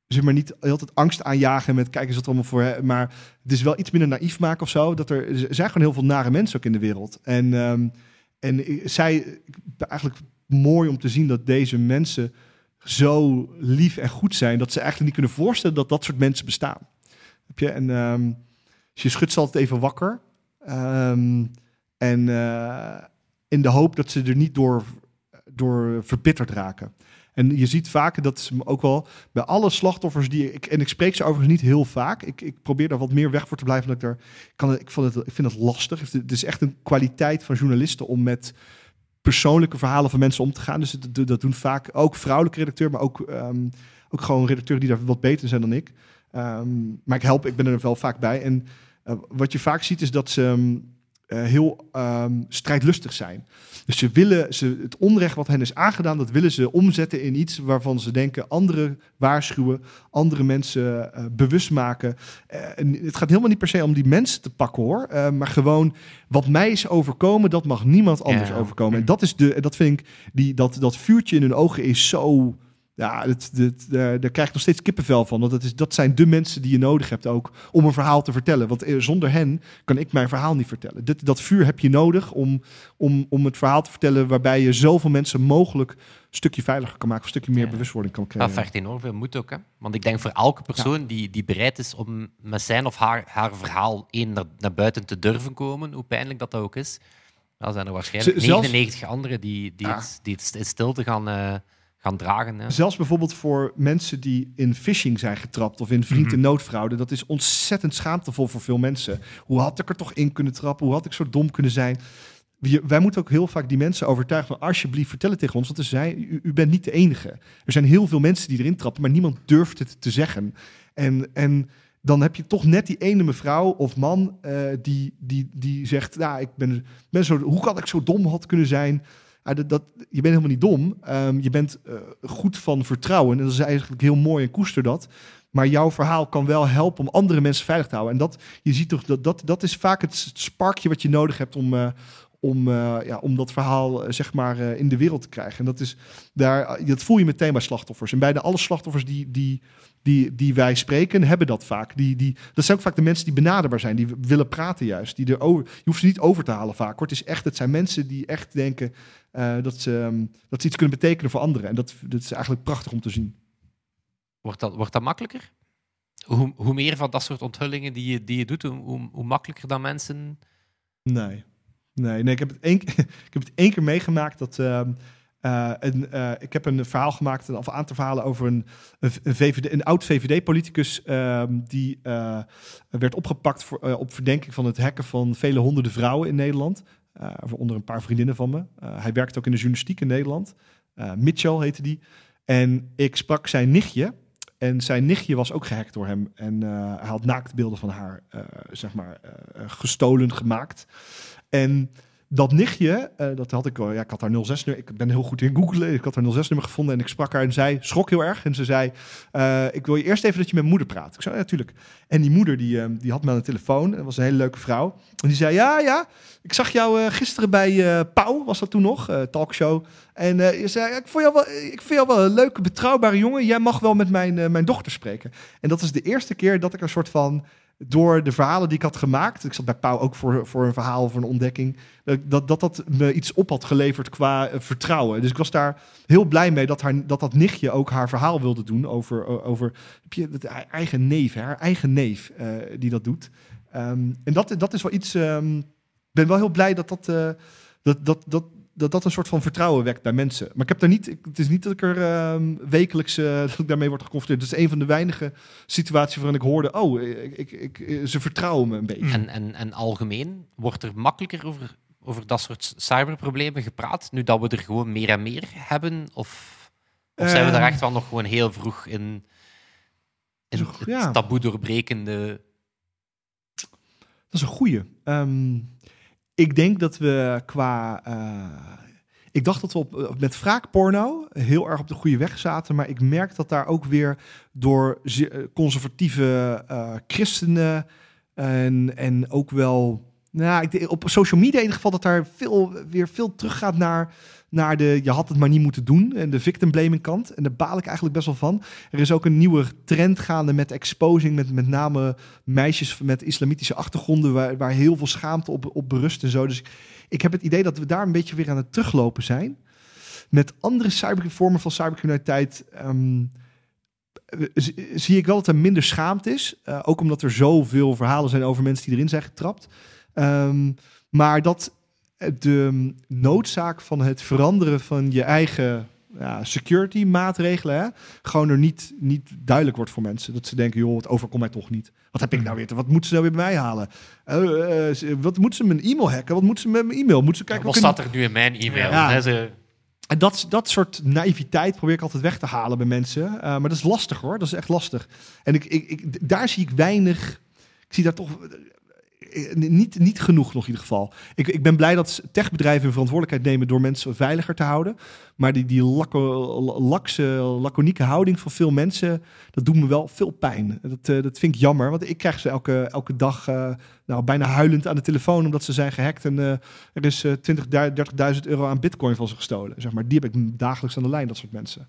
zeg maar niet altijd angst aanjagen met kijk eens wat allemaal voor. Maar het is wel iets minder naïef maken of zo. Dat er, er zijn gewoon heel veel nare mensen ook in de wereld. En, ehm, en zij, eigenlijk mooi om te zien dat deze mensen zo lief en goed zijn dat ze eigenlijk niet kunnen voorstellen dat dat soort mensen bestaan. Heb je? En ehm, dus je schudt ze altijd even wakker. Ehm, en eh, in de hoop dat ze er niet door, door verbitterd raken. En je ziet vaak, dat is ook wel bij alle slachtoffers die ik, en ik spreek ze overigens niet heel vaak. Ik, ik probeer daar wat meer weg voor te blijven. Dat ik, kan, ik, vond het, ik vind het lastig. Het, is echt een kwaliteit van journalisten om met persoonlijke verhalen van mensen om te gaan. Dus dat doen vaak ook vrouwelijke redacteuren, maar ook, ehm, ook gewoon redacteuren die daar wat beter zijn dan ik. Ehm, maar ik help, ik ben er wel vaak bij. En eh, wat je vaak ziet is dat ze ehm, eh, heel ehm, strijdlustig zijn. Dus ze willen ze, het onrecht wat hen is aangedaan, dat willen ze omzetten in iets waarvan ze denken anderen waarschuwen, andere mensen eh, bewust maken. En het gaat helemaal niet per se om die mensen te pakken hoor, maar gewoon wat mij is overkomen, dat mag niemand anders Ja. overkomen. En dat is de, en dat vind ik, die, dat, dat vuurtje in hun ogen is zo. Ja, het, het, daar, daar krijg ik nog steeds kippenvel van. Want dat, is, dat zijn de mensen die je nodig hebt ook om een verhaal te vertellen. Want eh, zonder hen kan ik mijn verhaal niet vertellen. Dit, dat vuur heb je nodig om, om, om het verhaal te vertellen waarbij je zoveel mensen mogelijk een stukje veiliger kan maken, een stukje meer Ja. bewustwording kan dat krijgen. vergt enorm veel moed ook. Hè? Want ik denk voor elke persoon die, die bereid is om met zijn of haar, haar verhaal één naar, naar buiten te durven komen, hoe pijnlijk dat, dat ook is, dan zijn er waarschijnlijk Z- zelfs- 99 anderen die, die, Ja. het, die het in stilte gaan, eh, gaan dragen. Hè? Zelfs bijvoorbeeld voor mensen die in phishing zijn getrapt of in vriend- en noodfraude. Dat is ontzettend schaamtevol voor veel mensen. Hoe had ik er toch in kunnen trappen? Hoe had ik zo dom kunnen zijn? Wij moeten ook heel vaak die mensen overtuigen van alsjeblieft vertel het tegen ons. Want zijn, u, u bent niet de enige. Er zijn heel veel mensen die erin trappen, maar niemand durft het te zeggen. En, en dan heb je toch net die ene mevrouw of man eh, die, die, die zegt, nou, ik ben, ben zo, hoe kan ik zo dom had kunnen zijn? Ah, dat, dat, je bent helemaal niet dom. Ehm, je bent eh, goed van vertrouwen. En dat is eigenlijk heel mooi en koester dat. Maar jouw verhaal kan wel helpen om andere mensen veilig te houden. En dat, je ziet toch, dat, dat, dat is vaak het sparkje wat je nodig hebt om, eh, om, eh, ja, om dat verhaal zeg maar, in de wereld te krijgen. En dat, is, daar, dat voel je meteen bij slachtoffers. En bijna alle slachtoffers die, die, die, die wij spreken, hebben dat vaak. Die, die, dat zijn ook vaak de mensen die benaderbaar zijn, die willen praten juist. Die er over, je hoeft ze niet over te halen vaak. Het, is echt, het zijn mensen die echt denken eh, dat, ze, ehm, dat ze iets kunnen betekenen voor anderen. En dat, dat is eigenlijk prachtig om te zien. Wordt dat, wordt dat makkelijker? Hoe, hoe meer van dat soort onthullingen die je, die je doet, hoe, hoe, makkelijker dan mensen... Nee. Nee, nee ik, heb het één, ik heb het één keer meegemaakt dat. ehm, eh, een, eh, ik heb een verhaal gemaakt, of een aantal verhalen over een, een, VVD, een oud VVD-politicus. ehm, die werd opgepakt voor, op verdenking van het hacken van vele honderden vrouwen in Nederland. Eh onder een paar vriendinnen van me. Eh, hij werkte ook in de journalistiek in Nederland. Eh, Mitchell heette die. En ik sprak zijn nichtje. En zijn nichtje was ook gehackt door hem. En hij had naaktbeelden van haar, zeg maar, gestolen gemaakt. En dat nichtje, eh, dat had ik, ja, ik had haar 06 nummer, ik ben heel goed in googlen, ik had haar 06 nummer gevonden en ik sprak haar en zij schrok heel erg. En ze zei, eh, ik wil je eerst even dat je met moeder praat. Ik zei, natuurlijk. En die moeder, die, eh, die had me aan de telefoon, dat was een hele leuke vrouw. En die zei, ja, ja, ik zag jou eh, gisteren bij Pauw, was dat toen nog, talkshow. En je zei, ik, jou wel, ik vind jou wel een leuke, betrouwbare jongen. Jij mag wel met mijn, mijn dochter spreken. En dat is de eerste keer dat ik een soort van door de verhalen die ik had gemaakt. Ik zat bij Pauw ook voor, voor een verhaal, voor een ontdekking. Dat dat, dat dat me iets op had geleverd qua eh, vertrouwen. Dus ik was daar heel blij mee dat, haar, dat dat nichtje ook haar verhaal wilde doen over, o- over heb je, het eigen neef, haar eigen neef eh, die dat doet. Ehm, en dat, dat is wel iets. ehm, Ik ben wel heel blij dat dat, eh, dat, dat, dat, dat dat een soort van vertrouwen wekt bij mensen. Maar ik heb daar niet, het is niet dat ik er ehm, wekelijks eh, dat ik daarmee word geconfronteerd. Het is een van de weinige situaties waarin ik hoorde, oh, ik, ik, ik, ze vertrouwen me een beetje. En, en, en algemeen wordt er makkelijker over, over dat soort cyberproblemen gepraat, nu dat we er gewoon meer en meer hebben? Of, of zijn we daar Eh. echt wel nog gewoon heel vroeg in, in het ja. taboe doorbrekende... Dat is een goeie. Ehm, ik denk dat we qua. eh, ik dacht dat we op, eh, met wraakporno heel erg op de goede weg zaten. Maar ik merk dat daar ook weer door eh, conservatieve christenen. En, en ook wel. Nou, op social media in ieder geval dat daar veel, weer veel teruggaat naar, naar de. Je had het maar niet moeten doen. En de victim blaming kant. En daar baal ik eigenlijk best wel van. Er is ook een nieuwe trend gaande met exposing. Met met name meisjes met islamitische achtergronden, waar, waar heel veel schaamte op, op berust en zo. Dus ik heb het idee dat we daar een beetje weer aan het teruglopen zijn. Met andere cyber, vormen van cybercriminaliteit ehm, eh, zie ik wel dat er minder schaamte is. Eh, ook omdat er zoveel verhalen zijn over mensen die erin zijn getrapt. Ehm, maar dat de noodzaak van het veranderen van je eigen ja, security maatregelen, hè, gewoon er niet, niet duidelijk wordt voor mensen. Dat ze denken, joh, het overkomt mij toch niet. Wat heb ik nou weer? te- Wat moeten ze nou weer bij mij halen? Eh, eh, wat moeten ze mijn e-mail hacken? Wat moeten ze met mijn e-mail? Moeten ze kijken Wat of ik staat er nu in mijn e-mail? Ja. Hè, ze- en dat, dat soort naïviteit probeer ik altijd weg te halen bij mensen. Eh, maar dat is lastig hoor. Dat is echt lastig. En ik, ik, ik, daar zie ik weinig. Ik zie daar toch niet, niet genoeg nog in ieder geval. Ik, ik ben blij dat techbedrijven hun verantwoordelijkheid nemen door mensen veiliger te houden. Maar die, die lakse, laconieke houding van veel mensen, dat doet me wel veel pijn. Dat, eh, dat vind ik jammer, want ik krijg ze elke, elke dag eh, nou, bijna huilend aan de telefoon omdat ze zijn gehackt. En eh, er is eh 20, 30.000 euro aan bitcoin van ze gestolen. Zeg maar. Die heb ik dagelijks aan de lijn, dat soort mensen.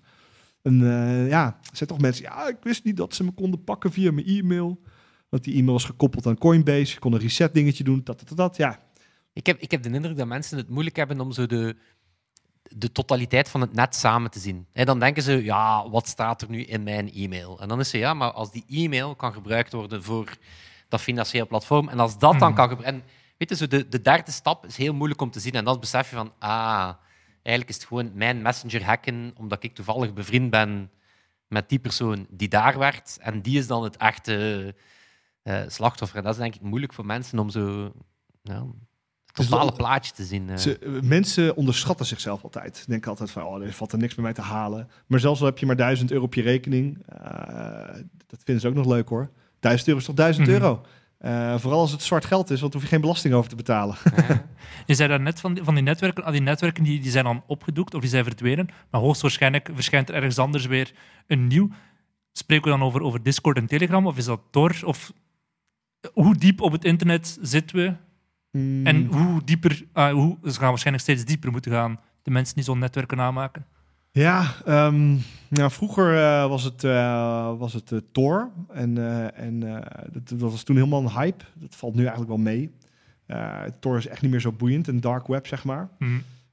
En eh, ja, er zijn toch mensen, ja, ik wist niet dat ze me konden pakken via mijn e-mail. Want die e-mail was gekoppeld aan Coinbase. Je kon een reset dingetje doen, dat, dat, dat. Ja, Ik heb, ik heb de indruk dat mensen het moeilijk hebben om zo de, de totaliteit van het net samen te zien. En dan denken ze, ja, wat staat er nu in mijn e-mail? En dan is ze, ja, maar als die e-mail kan gebruikt worden voor dat financieel platform, en als dat dan kan gebruikt... En weet je, zo de, de derde stap is heel moeilijk om te zien. En dan besef je van, ah, eigenlijk is het gewoon mijn messenger hacken, omdat ik toevallig bevriend ben met die persoon die daar werkt. En die is dan het echte eh, slachtoffer. En dat is denk ik moeilijk voor mensen om zo... Ja, het is totale plaatje te zien. eh. Ze, mensen onderschatten zichzelf altijd. Denken altijd van, oh, er valt er niks bij mij te halen. Maar zelfs al heb je maar 1000 euro op je rekening, eh, dat vinden ze ook nog leuk hoor. 1000 euro is toch 1000 Mhm. euro? Eh, vooral als het zwart geld is, want hoef je geen belasting over te betalen. Ja. Je zei daar net van die, van die netwerken, al die netwerken die, die zijn dan opgedoekt of die zijn verdwenen, maar hoogstwaarschijnlijk verschijnt er ergens anders weer een nieuw. Spreken we dan over, over Discord en Telegram of is dat Tor? Of hoe diep op het internet zitten we Mm, en hoe dieper, ah, hoe, ze gaan waarschijnlijk steeds dieper moeten gaan, de mensen die zo'n netwerken aanmaken. Ja, ehm, nou, vroeger eh, was het, eh, was het eh, Tor. En, en dat, dat was toen helemaal een hype. Dat valt nu eigenlijk wel mee. Tor is echt niet meer zo boeiend. Een dark web, zeg maar. Hm.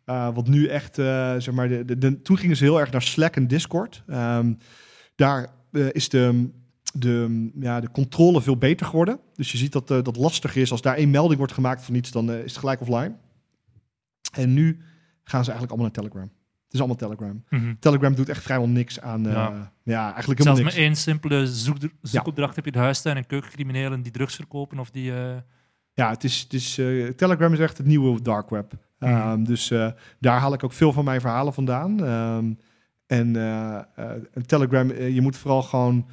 Uh, wat nu echt, zeg maar, de, de, de- toen gingen ze heel erg naar Slack en Discord. Ehm, daar is de, de, ja, de controle veel beter geworden. Dus je ziet dat eh, dat lastiger is. Als daar één melding wordt gemaakt van iets, dan eh, is het gelijk offline. En nu gaan ze eigenlijk allemaal naar Telegram. Het is allemaal Telegram. Mhm. Telegram doet echt vrijwel niks aan. eh, Ja. ja. eigenlijk helemaal Zelfs niks. met één simpele zoek, zoekopdracht heb je de huistuin en keukencriminelen die drugs verkopen of die... Ja, het is, het is, Telegram is echt het nieuwe dark web. Mhm. Ehm, dus daar haal ik ook veel van mijn verhalen vandaan. Ehm, en Telegram, je moet vooral gewoon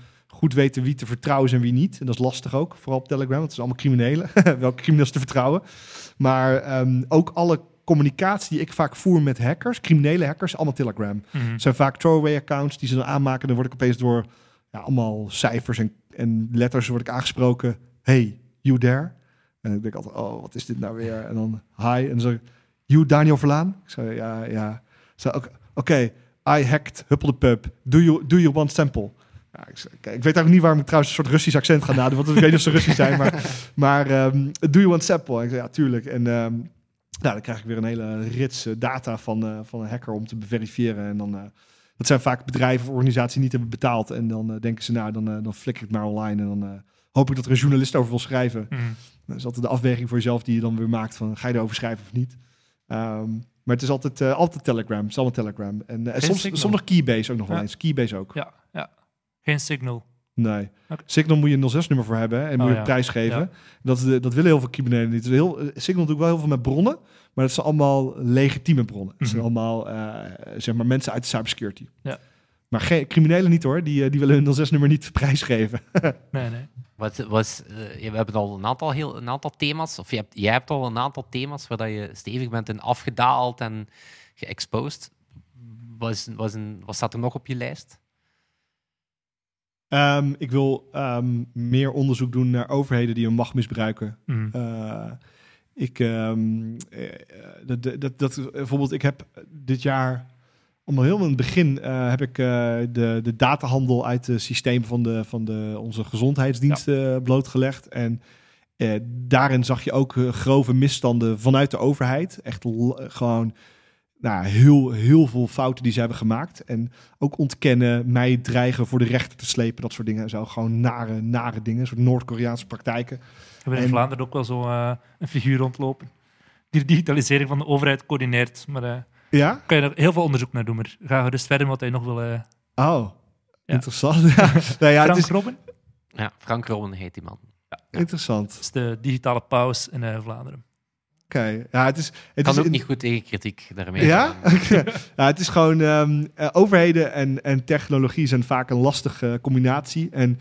goed weten wie te vertrouwen is en wie niet. En dat is lastig ook, vooral op Telegram. Want het is allemaal criminelen. Welke criminelen te vertrouwen. Maar ehm, ook alle communicatie die ik vaak voer met hackers, criminele hackers, allemaal Telegram. Het zijn vaak throwaway accounts die ze dan aanmaken. Dan word ik opeens door ja, allemaal cijfers en, en letters word ik aangesproken. Hey, you there? En ik denk altijd, oh, wat is dit nou weer? En dan hi. En ik, you Daniel Verlaan? Ik zei, ja, ja. Zo, Oké, oké, I hacked Huppel de Pub. Do you, do you want sample? Ja, ik, weet eigenlijk niet waarom ik trouwens een soort Russisch accent ga nadoen. Want ik weet niet of ze Russisch zijn. Maar, maar ehm, do you want sample? En ik zei, ja, tuurlijk. En ehm, nou, dan krijg ik weer een hele rits eh, data van, eh, van een hacker om te verifiëren. En dan, eh, dat zijn vaak bedrijven of organisaties die niet hebben betaald. En dan denken ze, nou, dan, dan flikker ik het maar online. En dan hoop ik dat er een journalist over wil schrijven. Mhm. Dat is altijd de afweging voor jezelf die je dan weer maakt van, ga je erover schrijven of niet? Ehm, maar het is altijd, altijd Telegram. Het is allemaal Telegram. En, soms, soms nog Keybase ook nog wel eens. Keybase ook. Ja, ja. Geen signal. Nee. Signal moet je een 06-nummer voor hebben hè, en moet Oh, je ja. prijs geven. Ja. Dat, is de- dat willen heel veel criminelen niet. Heel, eh, Signal doet wel heel veel met bronnen, maar dat zijn allemaal legitieme bronnen. Het zijn Mhm. allemaal eh, zeg maar mensen uit de cybersecurity. Ja. Maar geen criminelen niet hoor, die, eh, die willen hun 06-nummer niet prijsgeven. Nee, nee. Wat was, eh, we hebben al een aantal, heel, een aantal thema's, of je hebt, jij hebt al een aantal thema's waar dat je stevig bent in afgedaald en geëxposed. Was, was een, wat staat er nog op je lijst? Ehm, ik wil ehm, meer onderzoek doen naar overheden die hun macht misbruiken. Mhm. Eh, ik, ehm, eh, dat, dat, dat, dat- bijvoorbeeld, ik heb dit jaar, allemaal heel in het begin, eh, heb ik eh, de, de datahandel uit het systeem van, de, van de, onze gezondheidsdiensten blootgelegd. En eh, daarin zag je ook eh, grove misstanden vanuit de overheid. Echt gewoon nou, heel, heel veel fouten die ze hebben gemaakt. En ook ontkennen, mij dreigen voor de rechter te slepen, dat soort dingen. en Zo gewoon nare, nare dingen, een soort Noord-Koreaanse praktijken. We hebben in En- Vlaanderen ook wel zo eh, een figuur rondlopen. Die de digitalisering van de overheid coördineert. Maar eh Ja? kan je er heel veel onderzoek naar doen. Maar ga gerust verder wat hij nog wil. eh Oh, Ja. interessant. ja, nou ja, het Frank is Robben Ja, Frank Robben heet die man. interessant. is de digitale paus in eh, Vlaanderen. Oké, ja, het is... Het kan is ook in- niet goed tegen kritiek daarmee. Ja? Ja, het is gewoon... ehm, eh, overheden en, en technologie zijn vaak een lastige combinatie. En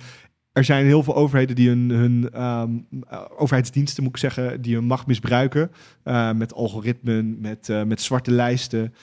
er zijn heel veel overheden die hun, hun ehm, eh, overheidsdiensten, moet ik zeggen, die hun macht misbruiken. eh, met algoritmen, met, met zwarte lijsten.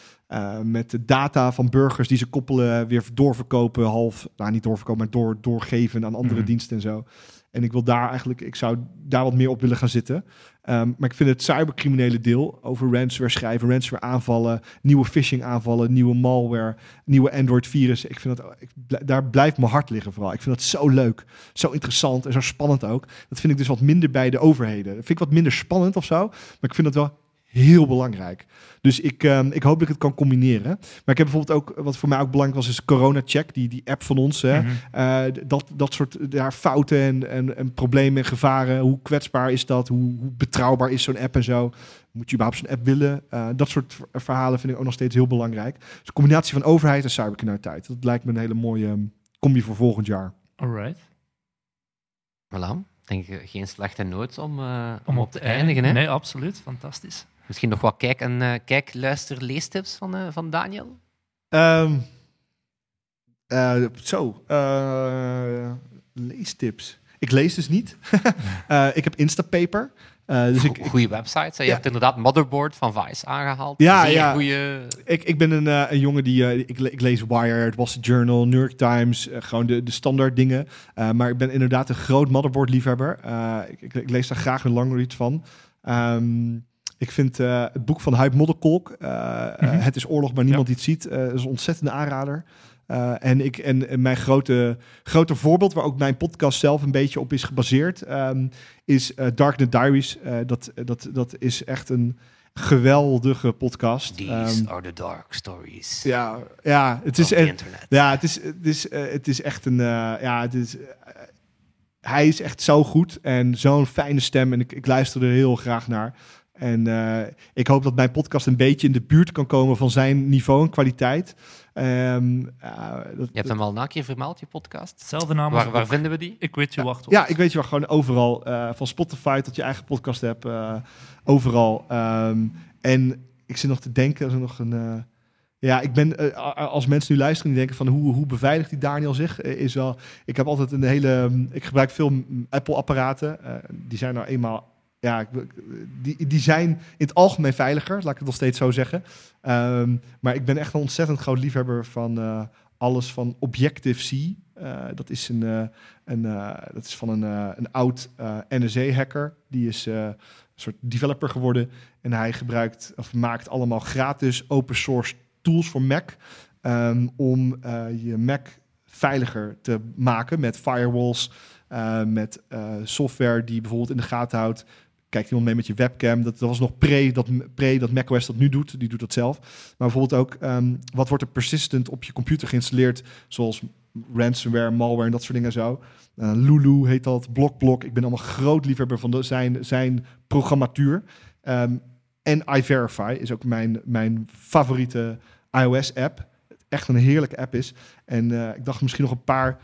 met de data van burgers die ze koppelen, weer doorverkopen, half, nou niet doorverkopen, maar door, doorgeven aan andere Mhm. diensten en zo. En ik wil daar eigenlijk, ik zou daar wat meer op willen gaan zitten. Ehm, maar ik vind het cybercriminele deel over ransomware schrijven, ransomware aanvallen, nieuwe phishing aanvallen, nieuwe malware, nieuwe Android virussen. Ik vind dat, ik, daar blijft mijn hart liggen vooral. Ik vind dat zo leuk, zo interessant en zo spannend ook. Dat vind ik dus wat minder bij de overheden. Dat vind ik wat minder spannend of zo, maar ik vind dat wel heel belangrijk. Dus ik, ehm, ik hoop dat ik het kan combineren. Maar ik heb bijvoorbeeld ook, wat voor mij ook belangrijk was, is Corona Check, die, die app van ons. Hè. Mhm. Eh, dat, dat soort ja, fouten en, en, en problemen en gevaren. Hoe kwetsbaar is dat? Hoe, hoe betrouwbaar is zo'n app en zo? Moet je überhaupt zo'n app willen? Eh, dat soort verhalen vind ik ook nog steeds heel belangrijk. Dus een combinatie van overheid en cybercriminaliteit. Dat lijkt me een hele mooie ehm, combi voor volgend jaar. Alright. Voilà. Denk ik geen slechte noot om, eh, Om op te eindigen. Hè? Nee, absoluut. Fantastisch. Misschien nog wat kijk- en eh, kijk, luister, leestips van, eh, van Daniel? Ehm, eh, zo, leestips. Ik lees dus niet. Ik heb Instapaper. Eh, dus ik, Goede websites. hè. Je Ja. hebt inderdaad Motherboard van Vice aangehaald. Ja, Zeer ja. ik, ik ben een, een jongen die... ik, le- ik lees Wired, Wall Street Journal, New York Times. gewoon de, de standaard dingen. Maar ik ben inderdaad een groot motherboard-liefhebber. Eh, ik, ik, lees daar graag een lang iets van. Ehm, ik vind eh, het boek van Hype Modderkolk... eh, eh, Mhm. Het is oorlog, maar niemand die het ziet... is een ontzettende aanrader. En, ik, en, en mijn grote, grote voorbeeld, waar ook mijn podcast zelf een beetje op is gebaseerd, ehm, is Darknet Diaries. Dat, dat, dat is echt een geweldige podcast. These Ehm, are the dark stories ja, ja, het is, echt- ja, het is, het is, het is echt een. ja, het is, hij is echt zo goed en zo'n fijne stem. En ik, ik luister er heel graag naar. En eh, ik hoop dat mijn podcast een beetje in de buurt kan komen van zijn niveau en kwaliteit. Ehm, ja, dat, Je hebt hem al een keer vermeld, je podcast. Hetzelfde naam als Waar, waar vinden we die? Ik weet je wacht op. Ja, ik weet je wel, gewoon overal. eh, van Spotify tot je eigen podcast hebt. eh, overal. Ehm, en ik zit nog te denken, als er nog een... eh, ja, ik ben, eh, als mensen nu luisteren die denken van hoe, hoe beveiligt die Daniel zich, eh, is wel... Ik heb altijd een hele... Ik gebruik veel Apple-apparaten. eh, die zijn nou eenmaal... Ja, die, die zijn in het algemeen veiliger, laat ik het nog steeds zo zeggen. Ehm, maar ik ben echt een ontzettend groot liefhebber van eh, alles van Objective-C. Eh, dat is een... eh, een, dat is van een, een oud NSA-hacker. Die is een soort developer geworden. En hij gebruikt of maakt allemaal gratis open source tools voor Mac. ehm, om je Mac veiliger te maken met firewalls. eh, met software die bijvoorbeeld in de gaten houdt. Kijkt iemand mee met je webcam? Dat, dat was nog pre dat, pre dat macOS dat nu doet. Die doet dat zelf. Maar bijvoorbeeld ook, ehm, wat wordt er persistent op je computer geïnstalleerd? Zoals ransomware, malware en dat soort dingen zo. Eh, Lulu heet dat, BlockBlock. Ik ben allemaal groot liefhebber van zijn, zijn programmatuur. Ehm, en iVerify is ook mijn, mijn favoriete iOS-app. Echt een heerlijke app is. En eh, ik dacht misschien nog een paar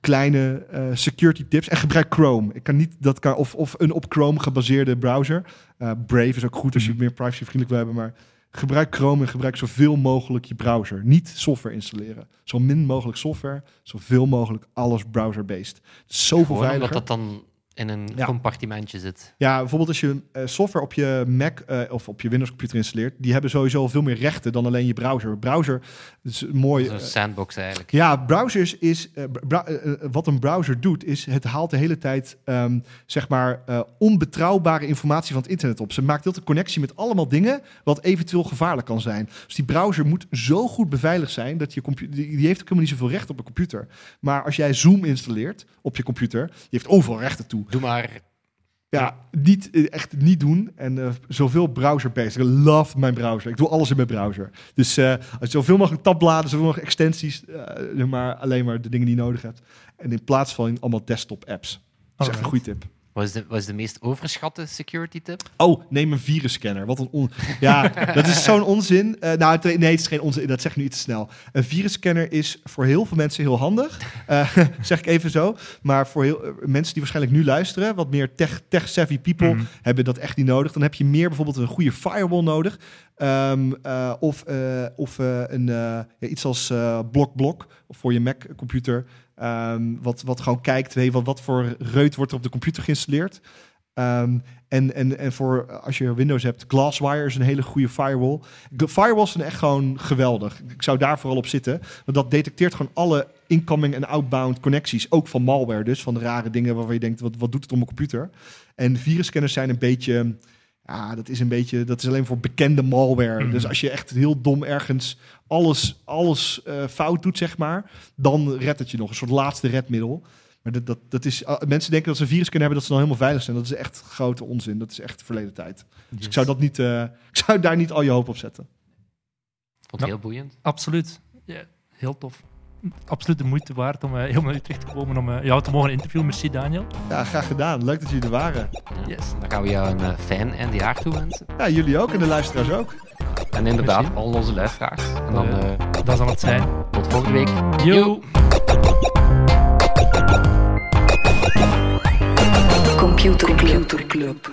kleine eh, security tips. En gebruik Chrome. Ik kan niet dat kan, of, of een op Chrome gebaseerde browser. Eh, Brave is ook goed als je het meer privacyvriendelijk wil hebben. Maar gebruik Chrome en gebruik zoveel mogelijk je browser. Niet software installeren. Zo min mogelijk software, zoveel mogelijk alles browser-based. Zoveel Gewoon veiliger. omdat dat dan in een Ja. compartimentje zit. Ja, bijvoorbeeld als je eh, software op je Mac eh, of op je Windows computer installeert, die hebben sowieso veel meer rechten dan alleen je browser. Browser is mooi. Een eh, sandbox eigenlijk. ja, browsers is. wat een browser doet, is het haalt de hele tijd ehm, zeg maar onbetrouwbare informatie van het internet op. Ze maakt heel de connectie met allemaal dingen wat eventueel gevaarlijk kan zijn. Dus die browser moet zo goed beveiligd zijn dat je computer. Die, die heeft ook helemaal niet zoveel recht op een computer. Maar als jij Zoom installeert op je computer, die heeft overal rechten toe. Doe maar Ja, niet, eh, echt niet doen. En eh, zoveel browser-based. Ik love mijn browser. Ik doe alles in mijn browser. Dus als je zoveel mogelijk tabbladen, zoveel mogelijk extensies, maar alleen maar de dingen die je nodig hebt. En in plaats van allemaal desktop-apps. Dat is echt een goede tip. Wat is, de, wat is de meest overschatte security tip? Oh, neem een virusscanner. Wat een on... Ja, dat is zo'n onzin. Eh, nou, het- nee, het is geen onzin. Dat zeg ik nu iets te snel. Een virusscanner is voor heel veel mensen heel handig. Eh, zeg ik even zo. Maar voor heel, eh, mensen die waarschijnlijk nu luisteren, wat meer tech- tech-savvy people, Mhm. hebben dat echt niet nodig. Dan heb je meer bijvoorbeeld een goede firewall nodig. Ehm, eh, of of een, ja, iets als BlockBlock voor je Mac-computer. Ehm, wat, wat gewoon kijkt, hey, wat, wat voor reut wordt er op de computer geïnstalleerd. Ehm, en, en, en voor als je Windows hebt, Glasswire is een hele goede firewall. De firewalls zijn echt gewoon geweldig. Ik zou daar vooral op zitten. Want dat detecteert gewoon alle incoming en outbound connecties. Ook van malware dus, van de rare dingen waarvan je denkt, wat, wat doet het op mijn computer? En virusscanners zijn een beetje... Ja, dat is een beetje, dat is alleen voor bekende malware. Mhm. Dus als je echt heel dom ergens alles, alles eh, fout doet, zeg maar, dan redt het je nog. Een soort laatste redmiddel. Maar dat, dat, dat is, ah, mensen denken dat ze een virus kunnen hebben, dat ze dan helemaal veilig zijn. Dat is echt grote onzin. Dat is echt verleden tijd. Dus ik zou, dat niet, eh, ik zou daar niet al je hoop op zetten. Vond het Ja. heel boeiend. Absoluut. Ja, heel tof. Absoluut de moeite waard om uh, helemaal naar Utrecht te komen om uh, jou te mogen interviewen. Merci Daniel. Ja, graag gedaan. Leuk dat jullie er waren. Ja. Yes. Dan gaan we jou een uh, fijn eindjaar toewensen. Ja, jullie ook en de luisteraars ook. En inderdaad, Merci. al onze luisteraars. En dan Eh, uh, Dat zal het zijn. tot volgende week. Yo. Computer Club. Computer Club.